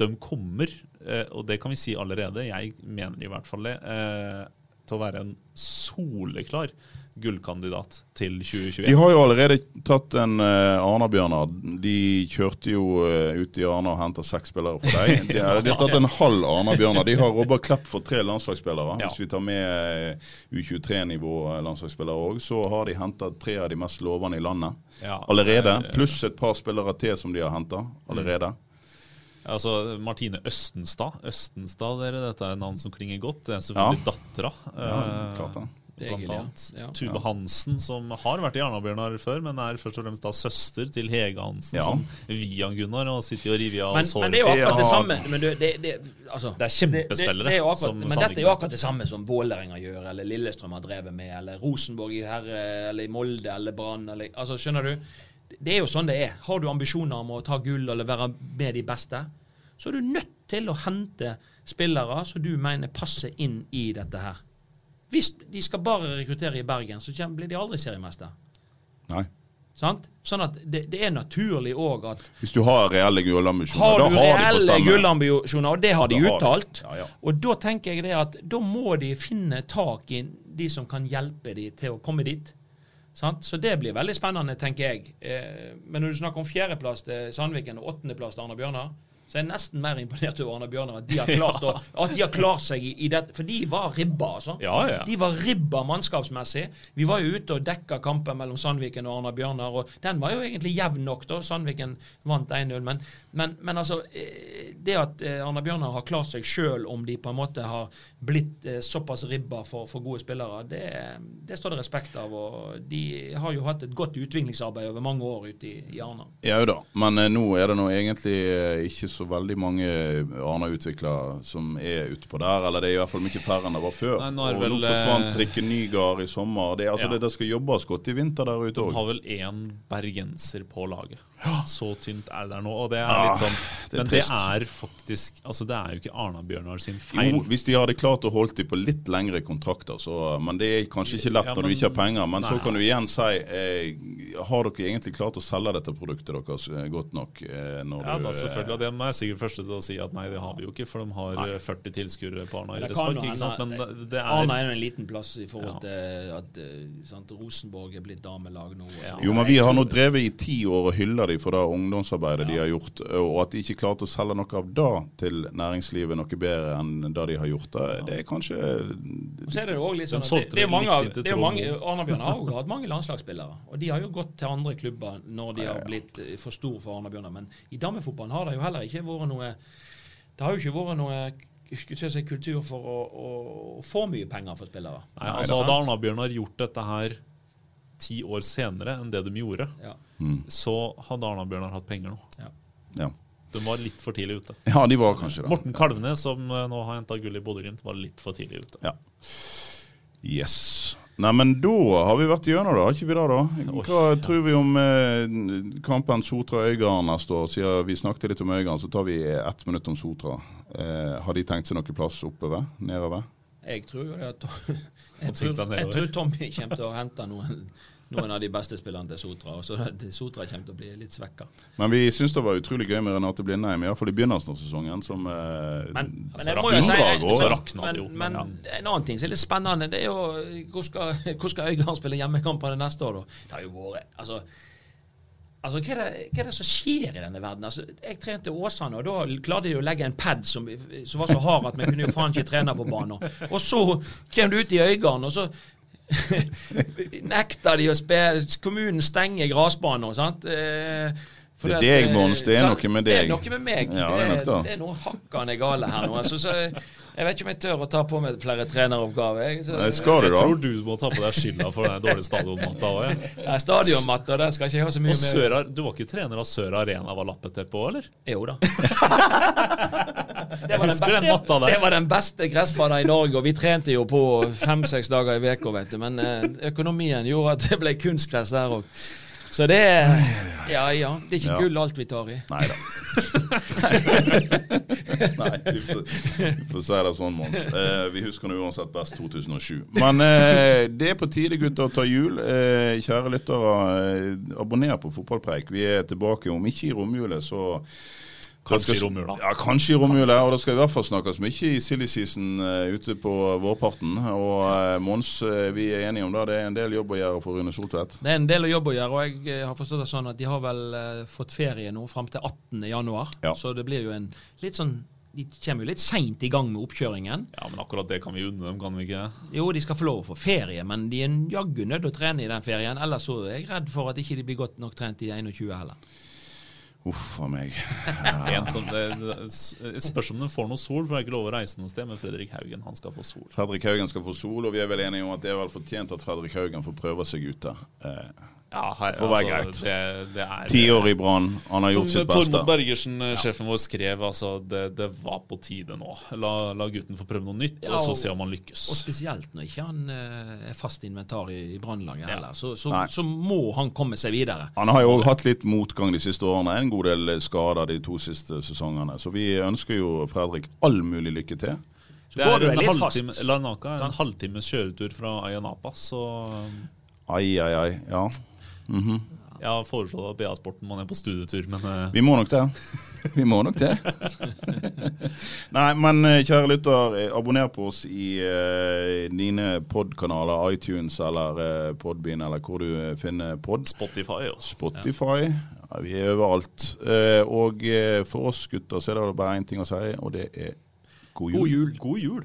S3: de kommer, eh, og det kan vi si allerede, jeg mener i hvert fall det, eh, til å være en soleklar gullkandidat til 2021.
S1: De har jo allerede tatt en uh, Arna-Bjørnar. De kjørte jo uh, ut i Arna og henta seks spillere for deg. De, har- de har tatt en halv Arna-Bjørnar. De har Robert Klepp for tre landslagsspillere.
S3: Ja.
S1: Hvis vi tar med eh, U23-nivå landslagsspillere òg, så har de henta tre av de mest lovende i landet
S3: Ja,
S1: allerede. Pluss et par spillere til som de har henta allerede.
S3: Altså, Martine Østenstad. Østenstad, dere, dette er et navn som klinger godt. Det er selvfølgelig
S1: Ja.
S3: dattera.
S1: Ja, klart det.
S3: Blant annet.
S2: Ja.
S3: Tuve Hansen, som har vært i Arna-Bjørnar før, men er først og fremst da søster til Hege Hansen,
S1: Ja.
S3: som via Gunnar og sitter og river av såret.
S2: men det er jo akkurat det samme. Men det, det, det, altså,
S3: Det er kjempespillere
S2: Det, det er akkurat,
S3: som
S2: men dette er jo akkurat det samme som Vålerenga gjør, eller Lillestrøm har drevet med, eller Rosenborg i Herre, eller i Molde, eller Brann. eller- Altså, skjønner du? Det er jo sånn det er. Har du ambisjoner om å ta gull eller være med de beste, så er du nødt til å hente spillere som du mener passer inn i dette her. Hvis de skal bare rekruttere i Bergen, så blir de aldri seriemester.
S1: Nei.
S2: Sant? Sånn at det, det er naturlig òg at
S1: Hvis du har reelle gullambisjoner, da har på
S2: reelle gullambisjoner, og det har de
S1: Da har de.
S2: uttalt,
S1: Ja, ja.
S2: og da tenker jeg det at da må de finne tak i de som kan hjelpe de til å komme dit. Sant? Så det blir veldig spennende, tenker jeg. Eh, men når du snakker om fjerdeplass til Sandviken og åttendeplass til Arne Bjørnar, så jeg er nesten mer imponert over Arne Bjørnar at de har klart, å, at de har klart seg i, i det. For de var ribba, altså.
S3: Ja, ja.
S2: De var ribba mannskapsmessig. Vi var jo ute og dekka kampen mellom Sandviken og Arne Bjørnar, og den var jo egentlig jevn nok, da. Sandviken vant 1-0. Men, men, men altså eh, Det at Arne Bjørnar har klart seg sjøl om de på en måte har blitt eh, såpass ribba for, for gode spillere, det, det står det respekt av. Og de har jo hatt et godt utviklingsarbeid over mange år ute i, i Arna.
S1: Ja jo da, men eh, nå er det nå egentlig eh, ikke så veldig mange Arna-utviklere som er utpå der. Eller det er i hvert fall mye færre enn det var før.
S3: Nei, nå
S1: og
S3: vel,
S1: nå forsvant Rikke Nygard i sommer. Det, altså,
S3: Ja.
S1: det, det skal jobbes godt i vinter der ute
S3: De
S1: òg.
S3: har vel én bergenser på laget. Så tynt er det der nå. Og det er
S1: Ja,
S3: litt sånn
S1: det er
S3: Men
S1: trist.
S3: det er faktisk Altså, det er jo ikke Arna-Bjørnar sin feil.
S1: Jo, hvis de hadde klart å holde dem på litt lengre kontrakter, så Men det er kanskje ikke lett
S3: Ja,
S1: når du ikke har penger. Men så kan du igjen si eh, Har dere egentlig klart å selge dette produktet deres eh, godt nok? Eh, når
S3: Ja,
S1: du,
S3: da
S1: eh,
S3: selvfølgelig. Og de er sikkert første til å si at nei, det har vi jo ikke, for de har
S1: Nei.
S3: eh, 40 tilskuere på Arna
S2: Men det
S3: idrettspark. ikke sant? Men det, er
S2: Arna
S3: er
S2: jo en liten plass i forhold
S3: Ja.
S2: til at eh, sant, Rosenborg er blitt damelag nå.
S3: Ja.
S1: Jo, men vi har nå drevet i ti år og hylla dem for det ungdomsarbeidet de har gjort, og at de ikke klarte å selge noe av det til næringslivet noe bedre enn det de har gjort, det, det er kanskje
S2: Og så er det jo også litt sånn at det, det er mange, av- det er mange. Arna-Bjørnar har jo hatt mange landslagsspillere. Og de har jo gått til andre klubber når de
S1: Ja, ja,
S2: har blitt eh, for store for Arna-Bjørnar. Men i damefotballen har det jo heller ikke vært noe Det har jo ikke vært noe kultur for å, å, å få mye penger for spillere.
S3: Nei, altså Hadde Arna-Bjørnar gjort dette her ti år senere enn det de gjorde,
S2: Ja.
S3: så hadde Arna-Bjørnar hatt penger nå.
S1: Ja.
S3: De var litt for tidlig ute.
S1: ja, de var kanskje det.
S3: Morten Kalvenes, som eh, nå har henta gull i Bodø-Glimt, var litt for tidlig ute.
S1: Ja. Yes. Nei, men da har vi vært gjennom det, har ikke vi det? da? Hva tror vi om eh, kampen Sotra-Øygarden neste år? Siden vi snakket litt om Øygarden, så tar vi ett minutt om Sotra. Eh, har de tenkt seg noe plass oppover? Nedover?
S2: Jeg tror jo det at jeg tror, jeg tror Tommy kommer til å hente noen, noen av de beste spillerne til Sotra. Og så Sotra kommer til å bli litt svekka.
S1: Men vi syns det var utrolig gøy med Renate Blindheim, iallfall i begynnelsen av sesongen. Som eh,
S2: Men, men
S3: Altså, rakna
S2: si.
S3: Så rakna det jo,
S2: men,
S3: men
S2: men en annen ting som er litt spennende, det er jo hvor skal, hvor skal Øygarden spille hjemmekamper neste år, da? Det har jo vært altså, Altså, hva er, det, hva er det som skjer i denne verden? Altså, jeg trente Åsane, og da klarte de å legge en pad som, som var så hard at vi kunne jo faen ikke trene på banen. Og så kom du ut i Øygarden, og så nekter de å spille Kommunen stenger gressbaner, Eh,
S1: Det er deg,
S2: eh,
S1: Mons, det er noe med deg.
S2: Det er noe med meg.
S1: Ja, det er nok
S2: det er noe hakkande gale her nå. Altså, så jeg vet ikke om jeg tør å ta på meg flere treneroppgaver. Jeg, så,
S1: Nei, skal du
S3: Jeg
S1: da?
S3: tror du må ta på deg skylda for den dårlige stadionmatta òg. Ja.
S2: Stadionmatta, den skal ikke jeg ha så mye
S3: Og
S2: med
S3: Sør, du var ikke trener av Sør Arena var lappet det på, eller?
S2: Jo da. det, var den,
S3: den matta der?
S2: det var den beste gressbanen i Norge, og vi trente jo på fem-seks dager i uka, vet du. Men eh, økonomien gjorde at det ble kunstgress der òg. Så det er Ja ja, det er ikke
S1: Ja.
S2: gull alt vi tar i.
S1: Nei da. Nei, får, vi får si det sånn, Mons. Eh, vi husker nå uansett best 2007. Men eh, det er på tide, gutter, å ta jul. Eh, kjære lyttere, eh, abonner på Fotballpreik. Vi er tilbake, om ikke i romjula, så
S3: Kanskje i romjula.
S1: Ja, kanskje i romjula. Og det skal i hvert fall snakkes mye i silly season uh, ute på vårparten. Og uh, Mons, uh, vi er enige om det. Det er en del jobb å gjøre for Rune Soltvedt.
S2: Det er en del jobb å gjøre, og jeg eh, har forstått det sånn at de har vel eh, fått ferie nå fram til 18. januar.
S1: Ja.
S2: Så det blir jo en litt sånn De kommer jo litt seint i gang med oppkjøringen.
S3: Ja, men akkurat det kan vi unne dem, kan vi ikke?
S2: Jo, de skal få lov å få ferie, men de er jaggu nødt til å trene i den ferien. Ellers så er jeg redd for at ikke de blir godt nok trent i 21 heller.
S1: Uff a meg.
S3: Det, det spørs om den får noe sol, for det er ikke lov å reise noe sted. Men Fredrik Haugen han skal få sol.
S1: Fredrik Haugen skal få sol, og vi er vel enige om at det er vel fortjent at Fredrik Haugen får prøve seg ute. Eh,
S3: Ja, her,
S1: Får være greit.
S3: Det, det er
S1: Ti år i Brann, han har gjort sitt beste.
S3: Tormod Bergersen, eh, sjefen vår, skrev, altså det, det var på tide nå. La, la gutten få prøve noe nytt,
S2: Ja,
S3: og så se om han lykkes.
S2: Og spesielt når ikke han eh, er fast inventar i, i Brannlaget
S3: Ja.
S2: heller. Så, så, så må han komme seg videre.
S1: Han har jo òg hatt litt motgang de siste årene. En god del skader de to siste sesongene. Så vi ønsker jo Fredrik all mulig lykke til.
S2: Så
S3: Det
S2: går
S3: er
S2: du
S3: en
S2: litt
S3: halvtime, er en halvtimes kjøretur fra Ayanapa, så
S1: Ai, ai, ai. Ja. Mhm.
S3: jeg har foreslått at BA Sporten må ned på studietur, men eh,
S1: Vi må nok det. Vi må nok det. Nei, men eh, kjære lytter, eh, abonner på oss i uh, dine podkanaler, iTunes eller uh, Podbean, eller hvor du finner pod.
S3: Spotify Også.
S1: Spotify. Ja, vi er overalt. Og for oss gutter så er det bare én ting å si, og det er god jul.
S3: God jul. God jul.